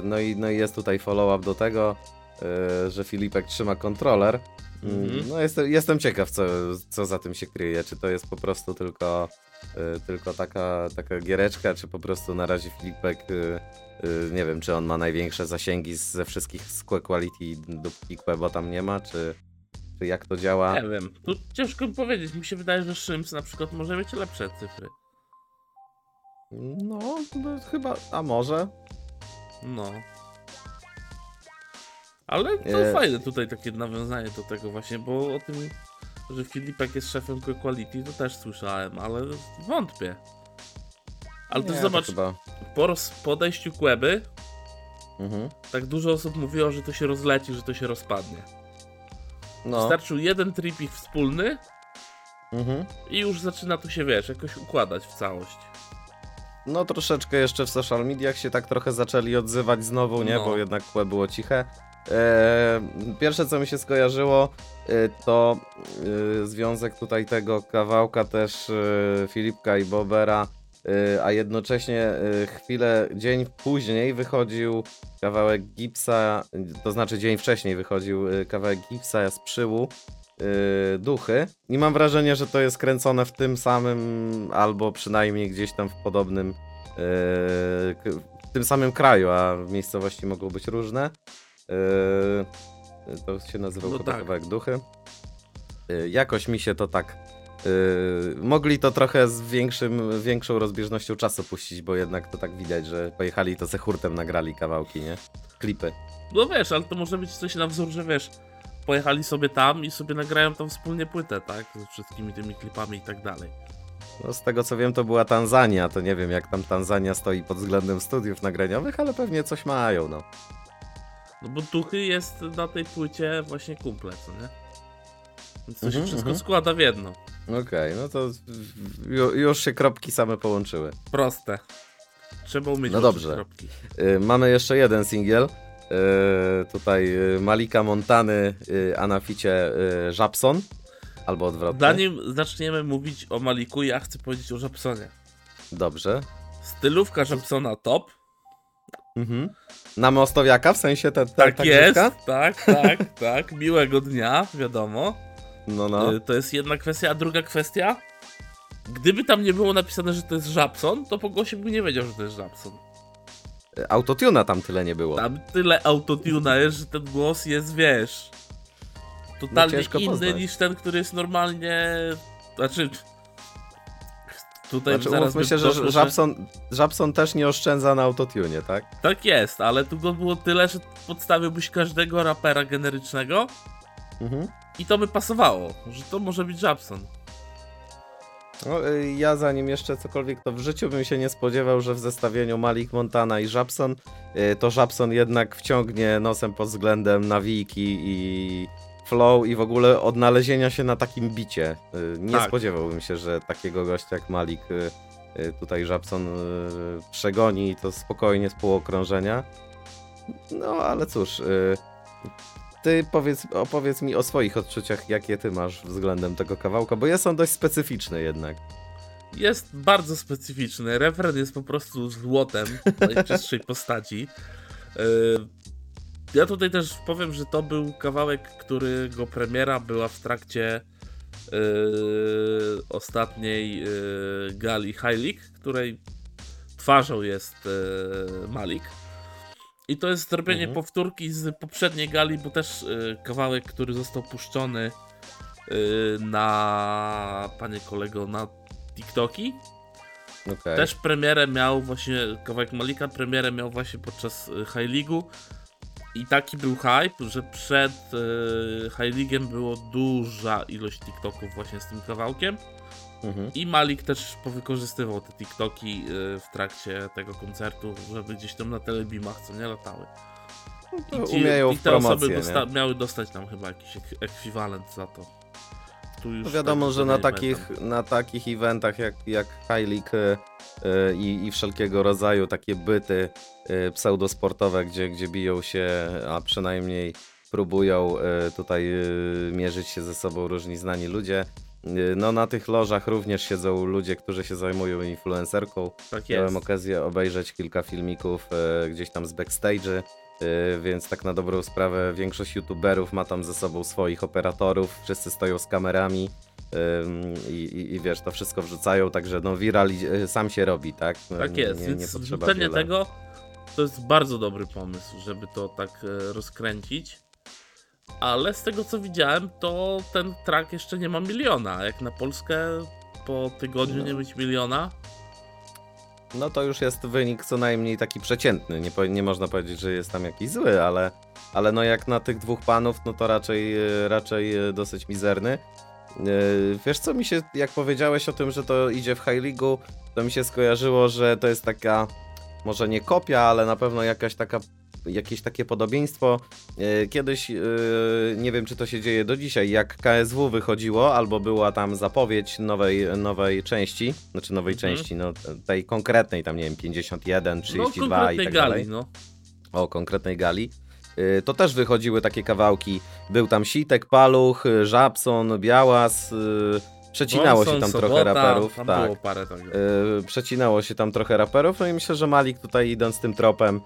no, i, no i jest tutaj follow-up do tego. Że Filipek trzyma kontroler. Mm -hmm. No jestem, jestem ciekaw, co, co za tym się kryje. Czy to jest po prostu tylko, tylko taka, taka giereczka, czy po prostu na razie Filipek, e, nie wiem, czy on ma największe zasięgi ze wszystkich Square Quality, dopóki Quebo tam nie ma, czy, czy jak to działa? Nie wiem, tu ciężko mi powiedzieć. Mi się wydaje, że Szyms na przykład może mieć lepsze cyfry. No, no chyba, a może? No. Ale to e... fajne tutaj takie nawiązanie do tego właśnie, bo o tym, że Filipek jest szefem Quality, to też słyszałem, ale wątpię. Ale to zobacz, to chyba... po podejściu Kłeby mhm. tak dużo osób mówiło, że to się rozleci, że to się rozpadnie. No. Wystarczył jeden tripik wspólny mhm. i już zaczyna to się, wiesz, jakoś układać w całość. No troszeczkę jeszcze w social mediach się tak trochę zaczęli odzywać znowu, nie? No. Bo jednak kłe było ciche. E, pierwsze co mi się skojarzyło e, to e, związek tutaj tego kawałka też Filipka i Bobera, a jednocześnie chwilę, dzień później wychodził kawałek Gipsa, to znaczy dzień wcześniej wychodził kawałek Gipsa z przyłu Duchy i mam wrażenie, że to jest kręcone w tym samym albo przynajmniej gdzieś tam w podobnym w tym samym kraju, a miejscowości mogą być różne. Yy, to się nazywał no tak. kawałek duchy. Yy, jakoś mi się to tak. Yy, mogli to trochę z większym, większą rozbieżnością czasu puścić, bo jednak to tak widać, że pojechali to ze hurtem nagrali kawałki, nie? Klipy. No wiesz, ale to może być coś na wzór, że wiesz, pojechali sobie tam i sobie nagrają tam wspólnie płytę, tak? Ze wszystkimi tymi klipami i tak dalej. No z tego co wiem to była Tanzania, to nie wiem jak tam Tanzania stoi pod względem studiów nagraniowych, ale pewnie coś mają, no. No bo duchy jest na tej płycie właśnie kumple, co nie? Więc to się mhm, wszystko mhm. składa w jedno. Okej, okay, no to już się kropki same połączyły. Proste. Trzeba umieć No dobrze. Kropki. Y, mamy jeszcze jeden singiel. Y, tutaj y, Malika Montany, a na ficie Żabson. Albo odwrotnie. Zanim zaczniemy mówić o Maliku, ja chcę powiedzieć o Żabsonie. Dobrze. Stylówka Jobsona top. Mhm. Na mostowiaka, w sensie te, te, Tak ta jest, tak, tak, tak. Miłego dnia, wiadomo. No, no. Y, To jest jedna kwestia, a druga kwestia. Gdyby tam nie było napisane, że to jest Żabson, to po głosie bym nie wiedział, że to jest Żabson. Autotuna tam tyle nie było. Tam tyle autotuna jest, że ten głos jest, wiesz, totalnie No inny poznać. niż ten, który jest normalnie. Znaczy. Tutaj Znaczy, zaraz doszło, że Żabson, Żabson też nie oszczędza na autotune, tak? Tak jest, ale tu go było tyle, że podstawiłbyś każdego rapera generycznego Mhm. i to by pasowało, że to może być Żabson. No, y, ja zanim jeszcze cokolwiek, to w życiu bym się nie spodziewał, że w zestawieniu Malik Montana i Żabson, y, to Żabson jednak wciągnie nosem pod względem nawijki i flow i w ogóle odnalezienia się na takim bicie. Y, Nie Tak. spodziewałbym się, że takiego gościa jak Malik y, y, tutaj Żabson przegoni i to spokojnie z półokrążenia. No ale cóż, ty powiedz, opowiedz mi o swoich odczuciach, jakie ty masz względem tego kawałka, bo jest on dość specyficzny jednak. Jest bardzo specyficzny. Refren jest po prostu złotem najczystszej postaci. Ja tutaj też powiem, że to był kawałek, którego premiera była w trakcie yy, ostatniej yy, gali High League, której twarzą jest yy, Malik. I to jest zrobienie Mhm. powtórki z poprzedniej gali, bo też yy, kawałek, który został puszczony yy, na, panie kolego, na TikToki. Okej. Też premierę miał właśnie, kawałek Malika, premierę miał właśnie podczas y, High League'u. I taki był hype, że przed y, High League'em było duża ilość TikToków właśnie z tym kawałkiem. Mhm. I Malik też powykorzystywał te TikToki y, w trakcie tego koncertu, żeby gdzieś tam na telebimach co nie latały. To I, ci, i te osoby promocję, dosta- nie? miały dostać tam chyba jakiś ek- ekwiwalent za to. Tu już No wiadomo, tak że na takich, na takich eventach jak, jak High League y, y, i, i wszelkiego rodzaju takie byty y, pseudosportowe, gdzie, gdzie biją się, a przynajmniej próbują tutaj mierzyć się ze sobą różni znani ludzie. No na tych lożach również siedzą ludzie, którzy się zajmują influencerką. Tak Miałem jest. okazję obejrzeć kilka filmików e, gdzieś tam z backstage'y, więc tak na dobrą sprawę większość youtuberów ma tam ze sobą swoich operatorów, wszyscy stoją z kamerami i, i, i wiesz, to wszystko wrzucają, także no viral e, sam się robi, tak? Tak jest, nie, nie więc wrzucenie tego to jest bardzo dobry pomysł, żeby to tak e, rozkręcić. Ale z tego co widziałem, to ten track jeszcze nie ma miliona. Jak na Polskę po tygodniu No. nie być miliona, No to już jest wynik co najmniej taki przeciętny, nie, nie można powiedzieć, że jest tam jakiś zły, ale, ale no jak na tych dwóch panów, no to raczej, e, raczej e, dosyć mizerny. E, Wiesz co, mi się, jak powiedziałeś o tym, że to idzie w High League'u, to mi się skojarzyło, że to jest taka, może nie kopia, ale na pewno jakaś taka, jakieś takie podobieństwo. E, Kiedyś, e, nie wiem czy to się dzieje do dzisiaj, jak KSW wychodziło, albo była tam zapowiedź nowej, nowej części, znaczy nowej Mhm. części, no tej konkretnej, tam nie wiem, 51, no 32 i konkretnej tak gali, dalej no. o konkretnej gali, y, to też wychodziły takie kawałki. Był tam Sitek, Paluch, Żabson, Białas. Przecinało się tam Sobota, trochę raperów. Tam tak. Przecinało się tam trochę raperów, no i myślę, że Malik tutaj idąc tym tropem,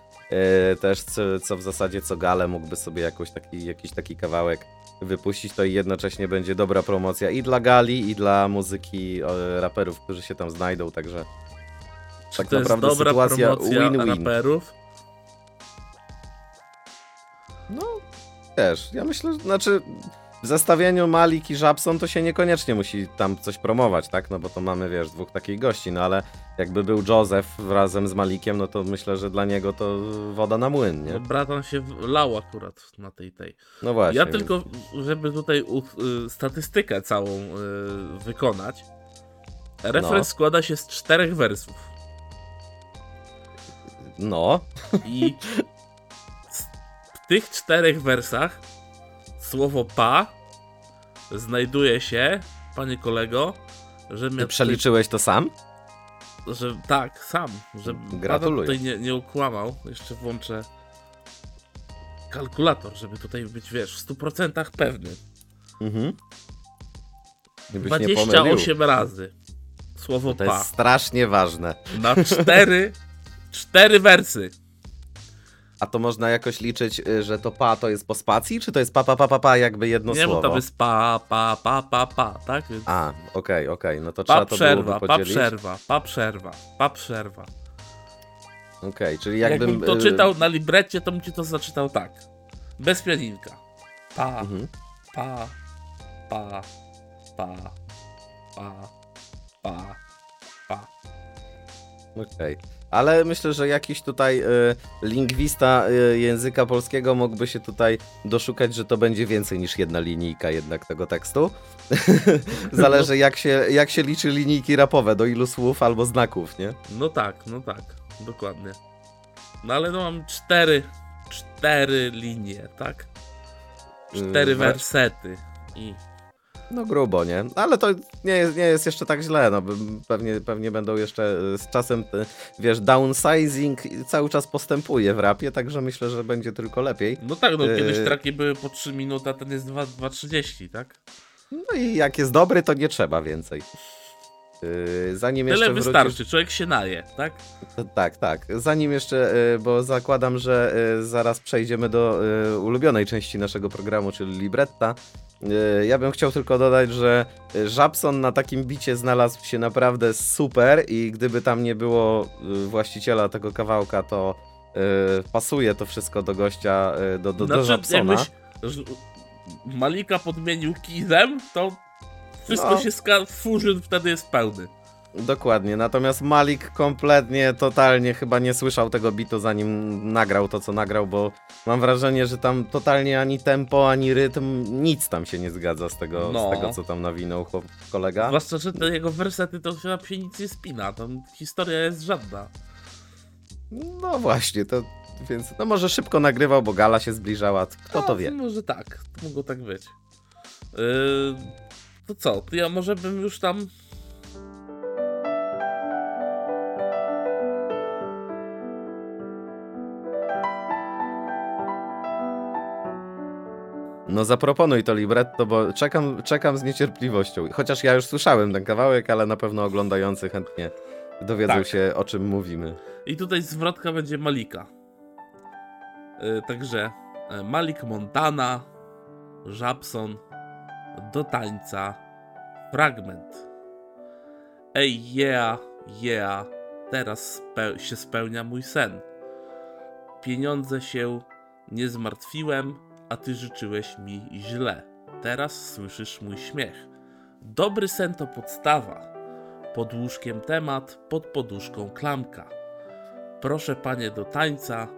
też co, co w zasadzie co gale mógłby sobie jakoś taki, jakiś taki kawałek wypuścić, to i jednocześnie będzie dobra promocja i dla gali, i dla muzyki y, raperów, którzy się tam znajdą, także Czy tak to jest naprawdę dobra sytuacja win-win. raperów? No, też. Ja myślę, że znaczy w zestawieniu Malik i Żabson to się niekoniecznie musi tam coś promować, tak? No bo to mamy, wiesz, dwóch takich gości, no ale jakby był Joseph razem z Malikiem, no to myślę, że dla niego to woda na młyn, No, nie? bratan się lał akurat na tej tej. No właśnie. Ja tylko, żeby tutaj y, statystykę całą y, wykonać. Refren No. składa się z czterech wersów. No, I w tych czterech wersach słowo pa znajduje się, panie kolego, że ty mnie przeliczyłeś to sam? że tak, sam, że Gratuluję. Tutaj nie, nie ukłamał. Jeszcze włączę kalkulator, żeby tutaj być, wiesz, w 100% pewny. Mhm. Gdybyś nie pomylił. 28 razy słowo To pa. jest strasznie ważne. Na cztery, cztery wersy. A to można jakoś liczyć, y, że to pa to jest po spacji, czy to jest pa pa pa pa, pa jakby jedno nie, słowo? bo to jest pa, pa, pa, pa, pa, tak? Więc A, okej, okej, no to trzeba pa to przerwa, było pa podzielić. przerwa, pa przerwa, pa przerwa. Okej, czyli Jakbym, jakbym... to y, czytał na librecie, to bym ci to zaczytał tak. Bez pianinka. Pa, Mhm. pa, pa, pa, pa, pa, pa. Okej. Ale myślę, że jakiś tutaj y, lingwista y, języka polskiego mógłby się tutaj doszukać, że to będzie więcej niż jedna linijka jednak tego tekstu. Zależy jak się, jak się liczy linijki rapowe, do ilu słów albo znaków, nie? No tak, no tak, dokładnie. No ale no mam cztery, cztery linie, tak? Cztery Yy, wersety. I No grubo, nie? Ale to nie jest, nie jest jeszcze tak źle, no pewnie, pewnie będą jeszcze y, z czasem, y, wiesz, downsizing cały czas postępuje w rapie, także myślę, że będzie tylko lepiej. no tak, no kiedyś Yy. traki były po 3 minuty, a ten jest 2 2,30, tak? No i jak jest dobry, to nie trzeba więcej. Yy, zanim Tyle jeszcze wystarczy, wrócisz... człowiek się naje, tak? Tak, tak. Zanim jeszcze, yy, bo zakładam, że yy, zaraz przejdziemy do ulubionej części naszego programu, czyli libretta. Ja bym chciał tylko dodać, że Żabson na takim bicie znalazł się naprawdę super i gdyby tam nie było właściciela tego kawałka, to pasuje to wszystko do gościa, do, do, do Żabsona. Malika podmienił Kizem, to wszystko No. się ska... Fusion wtedy jest pełny. Dokładnie, natomiast Malik kompletnie, totalnie chyba nie słyszał tego bitu zanim nagrał to, co nagrał, bo mam wrażenie, że tam totalnie ani tempo, ani rytm, nic tam się nie zgadza z tego, No. z tego co tam nawinął chłop, kolega. Zwłaszcza, że te jego wersety to się, się nic nie spina, tam historia jest żadna. No właśnie, to więc, no może szybko nagrywał, bo gala się zbliżała, kto to No, wie. Może tak, to mogło tak być. Yy, to co, to ja może bym już tam... No zaproponuj to libretto, bo czekam, czekam z niecierpliwością. Chociaż ja już słyszałem ten kawałek, ale na pewno oglądający chętnie dowiedzą Tak. się, o czym mówimy. I tutaj zwrotka będzie Malika. Yy, także e, Malik Montana, Żabson, do tańca, fragment. Ej, yeah, yeah, teraz spe- się spełnia mój sen. Pieniądze się nie zmartwiłem, a ty życzyłeś mi źle. Teraz słyszysz mój śmiech. Dobry sen to podstawa. Pod łóżkiem temat, pod poduszką klamka. Proszę panie do tańca,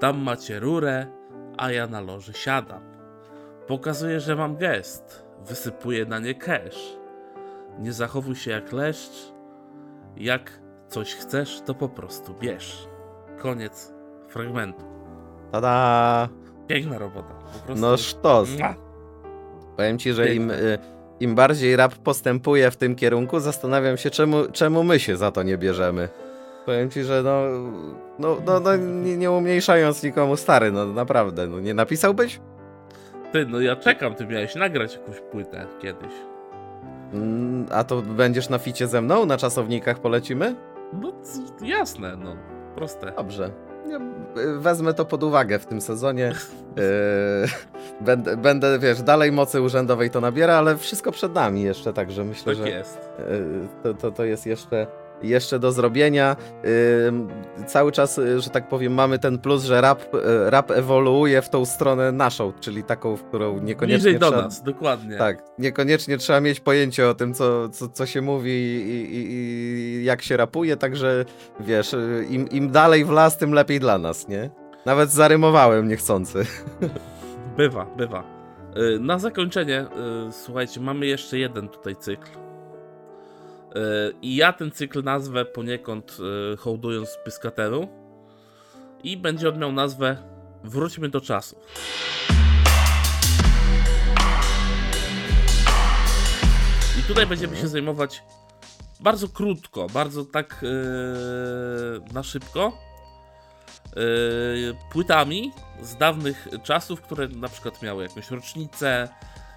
tam macie rurę, a ja na loży siadam. Pokazuję, że mam gest, wysypuję na nie cash. Nie zachowuj się jak leszcz, jak coś chcesz, to po prostu bierz. Koniec fragmentu. Tada! Piękna robota. No sztos. Mua. Powiem ci, że im, y, im bardziej rap postępuje w tym kierunku, zastanawiam się, czemu, czemu my się za to nie bierzemy. Powiem ci, że no, no, no, no nie, nie umniejszając nikomu stary, no naprawdę, no nie napisałbyś? Ty, no ja czekam, ty miałeś nagrać jakąś płytę kiedyś. Mm, A to będziesz na ficie ze mną? Na czasownikach polecimy? No jasne, no. Proste. Dobrze. Ja y, wezmę to pod uwagę w tym sezonie. Yy, będę, będę, wiesz, dalej mocy urzędowej to nabiera, ale wszystko przed nami jeszcze, także myślę, Tak że... jest. Y, to, to, to jest jeszcze, jeszcze do zrobienia. Cały czas, y, że tak powiem, mamy ten plus, że rap, y, rap ewoluuje w tą stronę naszą, czyli taką, w którą niekoniecznie Bliżej do trzeba, nas, dokładnie. Tak, niekoniecznie trzeba mieć pojęcie o tym, co, co, co się mówi i, i, i jak się rapuje, także wiesz, y, im, im dalej w las, tym lepiej dla nas, nie? Nawet zarymowałem niechcący. Bywa, bywa. Na zakończenie, słuchajcie, mamy jeszcze jeden tutaj cykl. I ja ten cykl nazwę poniekąd y, hołdując Pyskatelu. I będzie on miał nazwę Wróćmy do czasów. I tutaj będziemy się zajmować bardzo krótko, bardzo tak yy, na szybko yy, płytami z dawnych czasów, które na przykład miały jakąś rocznicę,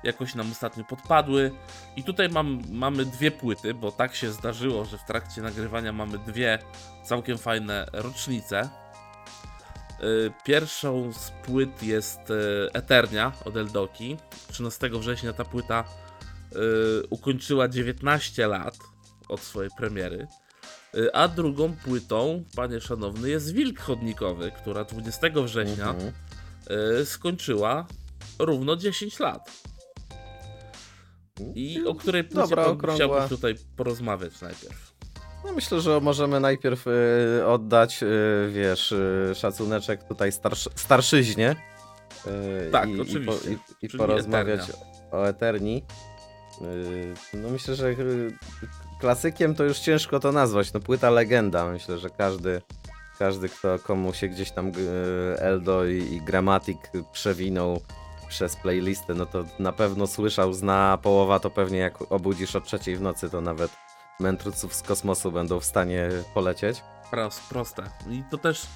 jakoś nam ostatnio podpadły. I tutaj mam, mamy dwie płyty, bo tak się zdarzyło, że w trakcie nagrywania mamy dwie całkiem fajne rocznice. Y, Pierwszą z płyt jest y, Eternia od Eldoki. 13 września ta płyta y, ukończyła 19 lat od swojej premiery. A drugą płytą, panie szanowny, jest Wilk Chodnikowy, która 20 września Mhm. skończyła równo 10 lat. I o której płycie chciałbym tutaj porozmawiać najpierw. No myślę, że możemy najpierw y, oddać, y, wiesz, y, szacuneczek tutaj starsz, starszyźnie. y, Tak, i, oczywiście. I, po, i, i porozmawiać Eternia. o Eterni. Y, no myślę, że y, klasykiem to już ciężko to nazwać. No płyta legenda. Myślę, że każdy, każdy kto komu się gdzieś tam Eldo i, i Grammatic przewinął przez playlistę, no to na pewno słyszał, zna połowa, to pewnie jak obudzisz o trzeciej w nocy, to nawet mędrców z kosmosu będą w stanie polecieć. Prost, proste. I to też y,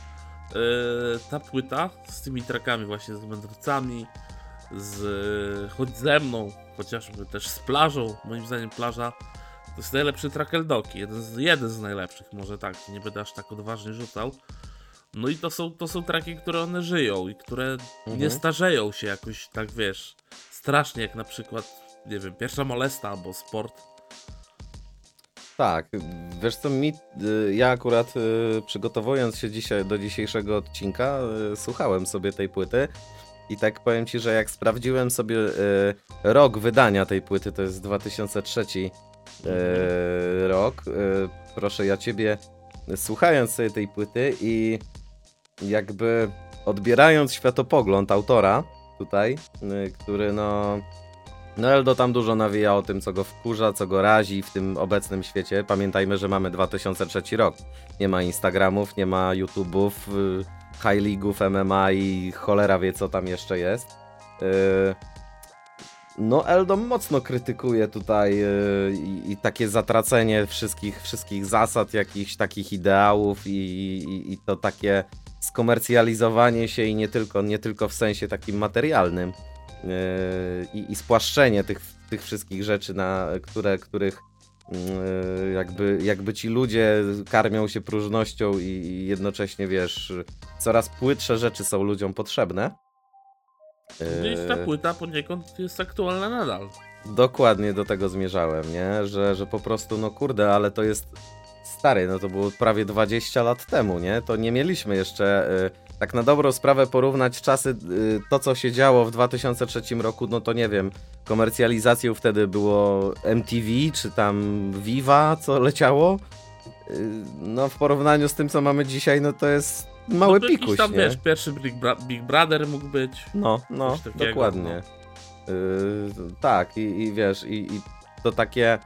ta płyta z tymi trackami właśnie z mędrcami, z ze mną, chociażby też z plażą, moim zdaniem plaża to jest najlepszy track Eldoki, jeden z, jeden z najlepszych, może tak, nie będę aż tak odważnie rzucał. No i to są, to są traki, które one żyją i które nie Mhm. starzeją się jakoś tak, wiesz, strasznie jak na przykład, nie wiem, pierwsza molesta albo sport. Tak, wiesz co, mi, y, ja akurat y, przygotowując się dzisiaj do dzisiejszego odcinka, y, słuchałem sobie tej płyty i tak powiem ci, że jak sprawdziłem sobie rok wydania tej płyty, to jest 2003 y, rok, proszę ja ciebie, słuchając sobie tej płyty i jakby odbierając światopogląd autora tutaj, y, który no... No Eldo tam dużo nawija o tym, co go wkurza, co go razi w tym obecnym świecie. Pamiętajmy, że mamy 2003 rok. Nie ma Instagramów, nie ma YouTube'ów, y, High League'ów, MMA i cholera wie, co tam jeszcze jest. Y, No Eldo mocno krytykuje tutaj i takie zatracenie wszystkich, wszystkich zasad, jakichś takich ideałów i, i, i to takie skomercjalizowanie się i nie tylko, nie tylko w sensie takim materialnym yy, i, i spłaszczenie tych, tych wszystkich rzeczy, na które, których yy, jakby, jakby ci ludzie karmią się próżnością i, i jednocześnie, wiesz, coraz płytsze rzeczy są ludziom potrzebne. Gdzieś ta Yy, płyta poniekąd jest aktualna nadal. Dokładnie do tego zmierzałem, nie? Że, że po prostu, no kurde, ale to jest stary, no to było prawie 20 lat temu, nie? To nie mieliśmy jeszcze, y, tak na dobrą sprawę porównać czasy, y, to co się działo w 2003 roku, no to nie wiem, komercjalizacją wtedy było MTV, czy tam Viva, co leciało. Y, no w porównaniu z tym, co mamy dzisiaj, no to jest mały no to pikuś, tam, nie? wiesz, pierwszy Big, Bra- Big Brother mógł być. No, no, takiego, dokładnie. Yy, tak, i, i wiesz, i, i to takie.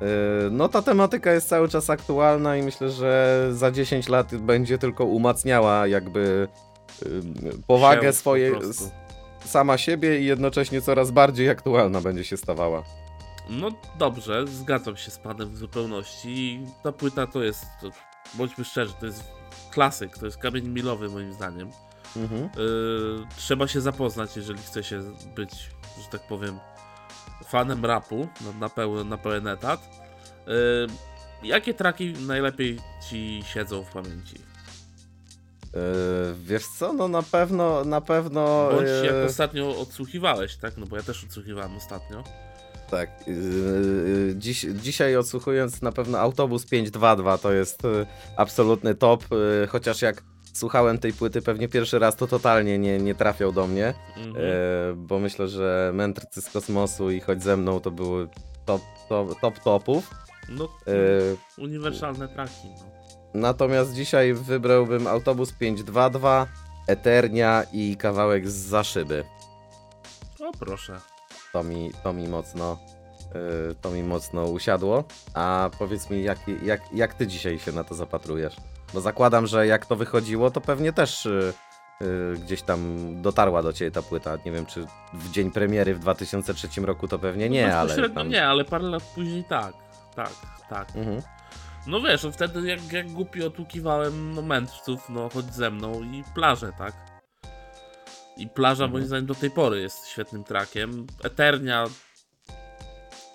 Yy, no, ta tematyka jest cały czas aktualna i myślę, że za 10 lat będzie tylko umacniała jakby yy, powagę Się swojej sama siebie i jednocześnie coraz bardziej aktualna będzie się stawała. No dobrze, zgadzam się z panem w zupełności. Ta płyta to jest, to, bądźmy szczerzy, to jest klasyk, to jest kamień milowy moim zdaniem. Mhm. Yy, trzeba się zapoznać, jeżeli chce się być, że tak powiem, fanem rapu na, na, pełen, na pełen etat. Yy, jakie traki najlepiej ci siedzą w pamięci? Yy, wiesz co, no na pewno, na pewno. Bądź jak yy, ostatnio odsłuchiwałeś, tak? No bo ja też odsłuchiwałem ostatnio. Tak. Yy, dziś, dzisiaj odsłuchując na pewno autobus 522 to jest yy, absolutny top, yy, chociaż jak słuchałem tej płyty pewnie pierwszy raz to totalnie nie, nie trafiał do mnie, Mhm. yy, bo myślę, że Mędrcy z kosmosu i Chodź ze mną to były top, top, top topów. No, Yy, uniwersalne traki. No. natomiast dzisiaj wybrałbym autobus 522, Eternia i kawałek z za szyby. O proszę. To mi, to mi mocno yy, to mi mocno usiadło. A powiedz mi, jak, jak, jak ty dzisiaj się na to zapatrujesz? Bo zakładam, że jak to wychodziło, to pewnie też yy, gdzieś tam dotarła do ciebie ta płyta. Nie wiem, czy w dzień premiery w 2003 roku to pewnie nie, no, ale. Tam... nie, ale parę lat później tak. Tak, tak. Mhm. No wiesz, no wtedy jak, jak głupi otłukiwałem no mędrców, no chodź ze mną i plażę, tak? I plaża Mhm. moim zdaniem do tej pory jest świetnym trackiem. Eternia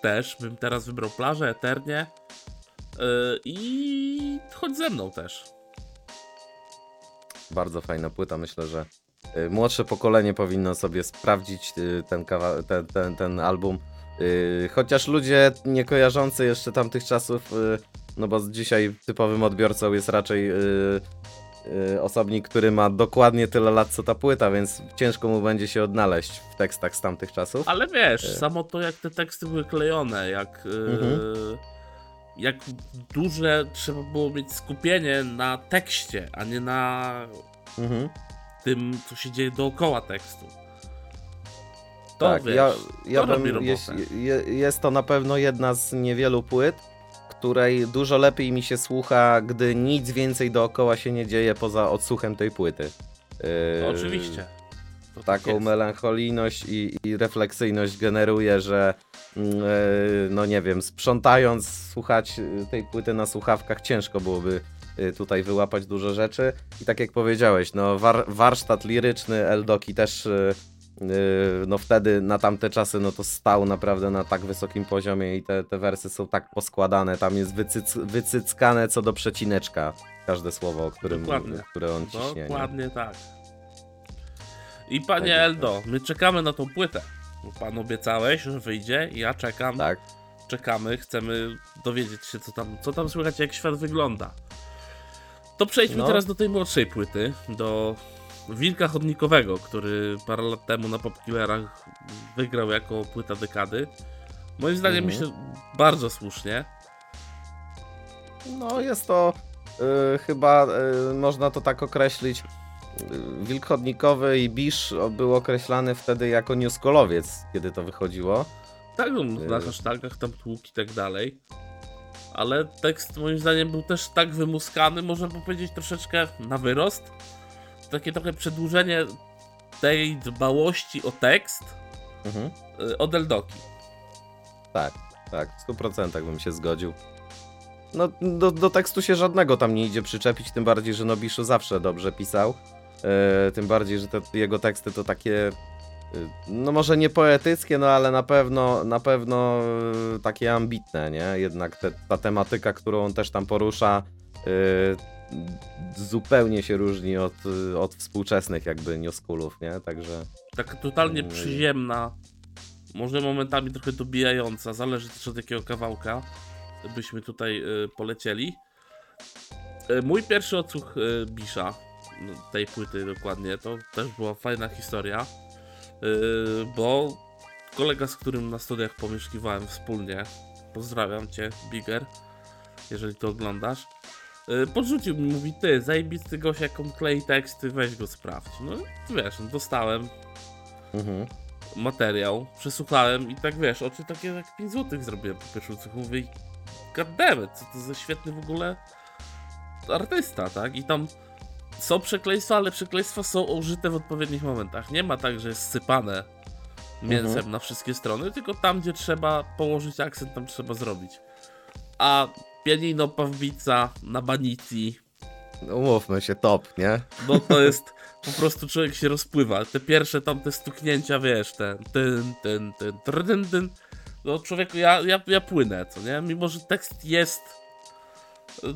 też, bym teraz wybrał plażę, Eternię. Yy, I chodź ze mną też. Bardzo fajna płyta, myślę, że y, młodsze pokolenie powinno sobie sprawdzić y, ten, kawa- ten, ten, ten album. Chociaż ludzie nie kojarzący jeszcze tamtych czasów, no bo dzisiaj typowym odbiorcą jest raczej osobnik, który ma dokładnie tyle lat co ta płyta, więc ciężko mu będzie się odnaleźć w tekstach z tamtych czasów. Ale wiesz, E. samo to jak te teksty były klejone, jak, Mhm. Jak duże trzeba było mieć skupienie na tekście, a nie na Mhm. tym, co się dzieje dookoła tekstu. To tak, wiesz, ja, ja to bym, jest, je, jest to na pewno jedna z niewielu płyt, której dużo lepiej mi się słucha, gdy nic więcej dookoła się nie dzieje poza odsłuchem tej płyty. Yy, Oczywiście. Tak Taką jest. melancholijność i, i refleksyjność generuje, że yy, no nie wiem, sprzątając słuchać yy, tej płyty na słuchawkach ciężko byłoby yy, tutaj wyłapać dużo rzeczy. I tak jak powiedziałeś, no war, warsztat liryczny Eldoki też yy, no wtedy na tamte czasy no to stał naprawdę na tak wysokim poziomie i te, te wersy są tak poskładane, tam jest wycyc, wycyckane co do przecineczka każde słowo, o którym, Dokładnie. które on ciśnie. nie? Dokładnie tak. I panie Tak. Eldo, my czekamy na tą płytę. Pan obiecałeś, że wyjdzie, ja czekam, Tak. czekamy, chcemy dowiedzieć się, co tam, co tam słychać, jak świat wygląda. To przejdźmy No. teraz do tej młodszej płyty, do Wilka Chodnikowego, który parę lat temu na Popkillerach wygrał jako płyta dekady. Moim zdaniem Mhm. myślę bardzo słusznie. No jest to y, chyba, y, można to tak określić, y, Wilk Chodnikowy i Bisz był określany wtedy jako newskolowiec, kiedy to wychodziło. Tak, no, na Y. hashtagach tam tłuk i tak dalej. Ale tekst moim zdaniem był też tak wymuskany, można powiedzieć troszeczkę na wyrost. Takie trochę przedłużenie tej dbałości o tekst Mhm. y, od Eldoki. Tak, tak, w 100% bym się zgodził. No, do, do tekstu się żadnego tam nie idzie przyczepić, tym bardziej, że no Biszu zawsze dobrze pisał. E, tym bardziej, że te jego teksty to takie, y, no może nie poetyckie, no ale na pewno, na pewno y, takie ambitne, nie? Jednak te, ta tematyka, którą on też tam porusza, zupełnie się różni od, od współczesnych jakby newschoolów, nie? Także... Taka totalnie Mm. przyziemna, może momentami trochę dobijająca, zależy też od jakiego kawałka byśmy tutaj polecieli. Mój pierwszy odsłuch Bisza, tej płyty dokładnie, to też była fajna historia, y, bo kolega, z którym na studiach pomieszkiwałem wspólnie, pozdrawiam cię, Bigger, jeżeli to oglądasz, y, podrzucił mi, mówi, ty, zajebisty gość, jak on klei teksty, weź go sprawdź. No wiesz, dostałem, Mhm. materiał, przesłuchałem i tak wiesz, oczy takie jak 5 złotych zrobiłem po pierwszym odsłuchu. Mówię, goddammit, co to za świetny w ogóle artysta, tak? I tam są przekleństwa, ale przekleństwa są użyte w odpowiednich momentach. Nie ma tak, że jest sypane mięsem Mhm. na wszystkie strony, tylko tam, gdzie trzeba położyć akcent, tam trzeba zrobić. A pianino Pawbica na Banicji, No, Umówmy się, top, nie? no to jest po prostu człowiek się rozpływa. Te pierwsze tam te stuknięcia, wiesz, ten ten, ten, ten, ten, ten. No człowieku, ja, ja, ja płynę, co nie? Mimo, że tekst jest,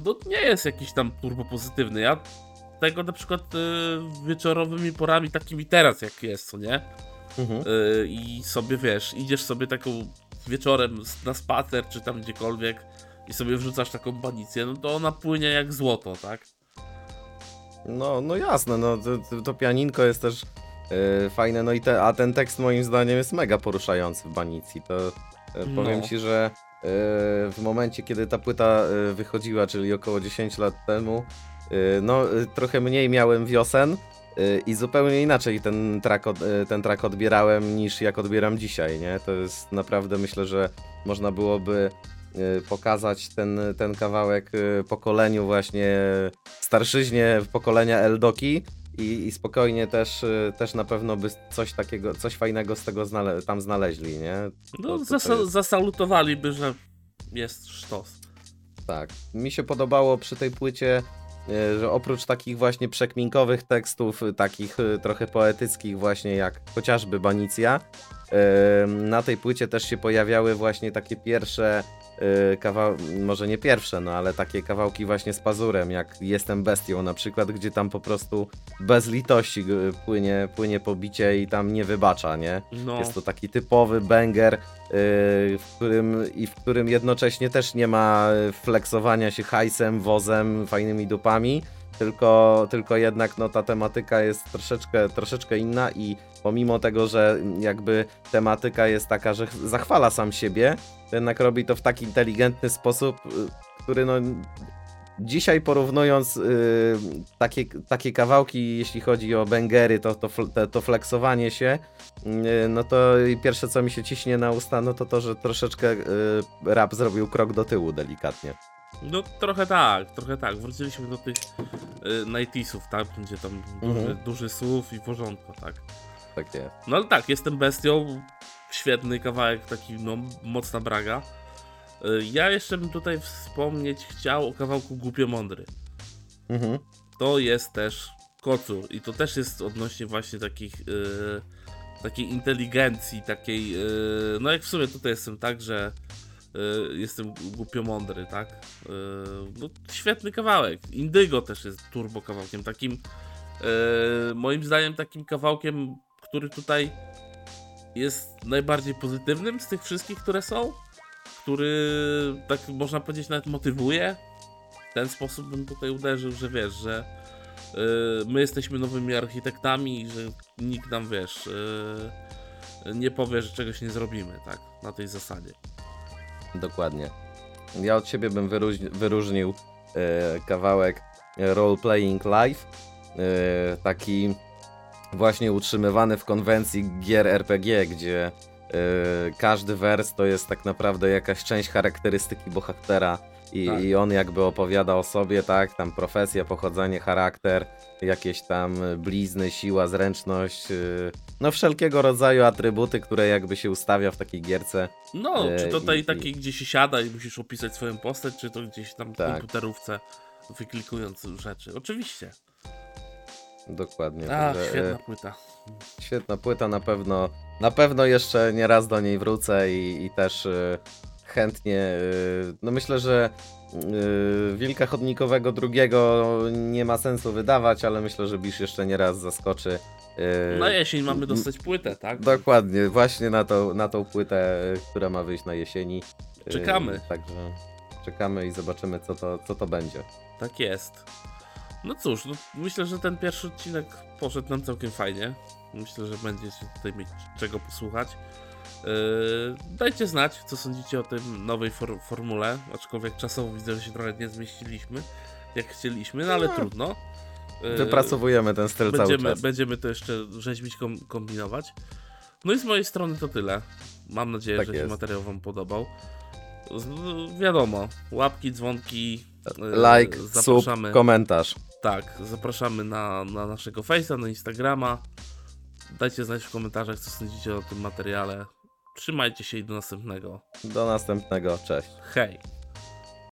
no nie jest jakiś tam turbo pozytywny. Ja tego na przykład y, wieczorowymi porami takimi teraz jak jest, co nie? Mhm. Y, I sobie, wiesz, idziesz sobie taką wieczorem na spacer, czy tam gdziekolwiek i sobie wrzucasz taką banicję, no to ona płynie jak złoto, tak? No, no jasne, no to, to- pianinko jest też e, fajne, no i te, a ten tekst moim zdaniem jest mega poruszający w Banicji, to e, No. powiem ci, że e, w momencie, kiedy ta płyta e, wychodziła, czyli około 10 lat temu, no e, trochę mniej miałem wiosen e, i zupełnie inaczej ten track, od, ten track odbierałem niż jak odbieram dzisiaj, nie? To jest naprawdę, myślę, że można byłoby pokazać ten, ten kawałek pokoleniu właśnie starszyźnie pokolenia Eldoki i, i spokojnie też, y, też na pewno by coś takiego, coś fajnego z tego znale tam znaleźli, nie? No, To- to zasa- jest- zasalutowaliby, że jest sztos. Tak. Mi się podobało przy tej płycie że oprócz takich właśnie przekminkowych tekstów, y, takich y, trochę poetyckich właśnie jak chociażby Banicja, e, na tej płycie też się pojawiały właśnie takie pierwsze kawałki, może nie pierwsze, no ale takie kawałki właśnie z pazurem, jak Jestem Bestią na przykład, gdzie tam po prostu bez litości y, płynie, płynie pobicie i tam nie wybacza, nie? No, Jest to taki typowy banger, yy, w którym, i w którym jednocześnie też nie ma flexowania się hajsem, wozem, fajnymi dupami, tylko, tylko jednak no, ta tematyka jest troszeczkę, troszeczkę inna i pomimo tego, że jakby tematyka jest taka, że ch- zachwala sam siebie, to jednak robi to w taki inteligentny sposób, y, który no dzisiaj porównując y, takie, takie kawałki, jeśli chodzi o bangery, to, to, to flexowanie się, y, no to pierwsze co mi się ciśnie na usta, no to to, że troszeczkę y, rap zrobił krok do tyłu delikatnie. No trochę tak, trochę tak. Wróciliśmy do tych y, 90sów, tak? Gdzie tam duży, Mhm. duży słów i porządku, tak? Tak jest. No ale tak, jestem bestią. Świetny kawałek, taki no mocna braga. Y, Ja jeszcze bym tutaj wspomnieć chciał o kawałku Głupio Mądry. Mhm. To jest też kocur i to też jest odnośnie właśnie takich y, takiej inteligencji, takiej y, no jak w sumie tutaj jestem tak, że jestem głupio mądry, tak? Y, no świetny kawałek. Indygo też jest turbo kawałkiem, takim y, moim zdaniem takim kawałkiem, który tutaj jest najbardziej pozytywnym z tych wszystkich, które są, który tak można powiedzieć nawet motywuje. W ten sposób bym tutaj uderzył, że wiesz, że y, my jesteśmy nowymi architektami że nikt nam, wiesz, y, nie powie, że czegoś nie zrobimy, tak? Na tej zasadzie. Dokładnie. Ja od siebie bym wyróżni- wyróżnił e, kawałek Role Playing Live. E, taki właśnie utrzymywany w konwencji gier RPG, gdzie e, każdy wers to jest tak naprawdę jakaś część charakterystyki bohatera. I, Tak. I on jakby opowiada o sobie, tak? Tam profesja, pochodzenie, charakter, jakieś tam blizny, siła, zręczność, y, no wszelkiego rodzaju atrybuty, które jakby się ustawia w takiej gierce. No, E, czy to i- takiej, gdzie się siada i musisz opisać swoją postać, czy to gdzieś tam w Tak. komputerówce wyklikując rzeczy. Oczywiście. Dokładnie. A, także, świetna e, płyta. Świetna płyta, na pewno. Na pewno jeszcze nie raz do niej wrócę i, i też e, chętnie. e, no myślę, że e, Wilka Chodnikowego drugiego nie ma sensu wydawać, ale myślę, że Bisz jeszcze nie raz zaskoczy. e, Na jesień mamy dostać płytę, tak? Dokładnie, właśnie na, to, na tą płytę, która ma wyjść na jesieni. Czekamy. Także czekamy i zobaczymy, co to, co to będzie. Tak jest. No cóż, no, myślę, że ten pierwszy odcinek poszedł nam całkiem fajnie. Myślę, że będziecie tutaj mieć czego posłuchać. Yy, dajcie znać, co sądzicie o tym nowej for formule, aczkolwiek czasowo widzę, że się trochę nie zmieściliśmy, jak chcieliśmy, no ale No. trudno. Yy, Wypracowujemy ten styl cały będziemy, czas. będziemy to jeszcze rzeźbić, kom kombinować. No i z mojej strony to tyle. Mam nadzieję, Tak że się jest. materiał Wam podobał. Z, wiadomo, łapki, dzwonki. yy, Like, sub, zapraszamy. komentarz. Tak, zapraszamy na, na naszego Face'a, na Instagrama. Dajcie znać w komentarzach, co sądzicie o tym materiale. Trzymajcie się i do następnego. Do następnego, cześć. Hej!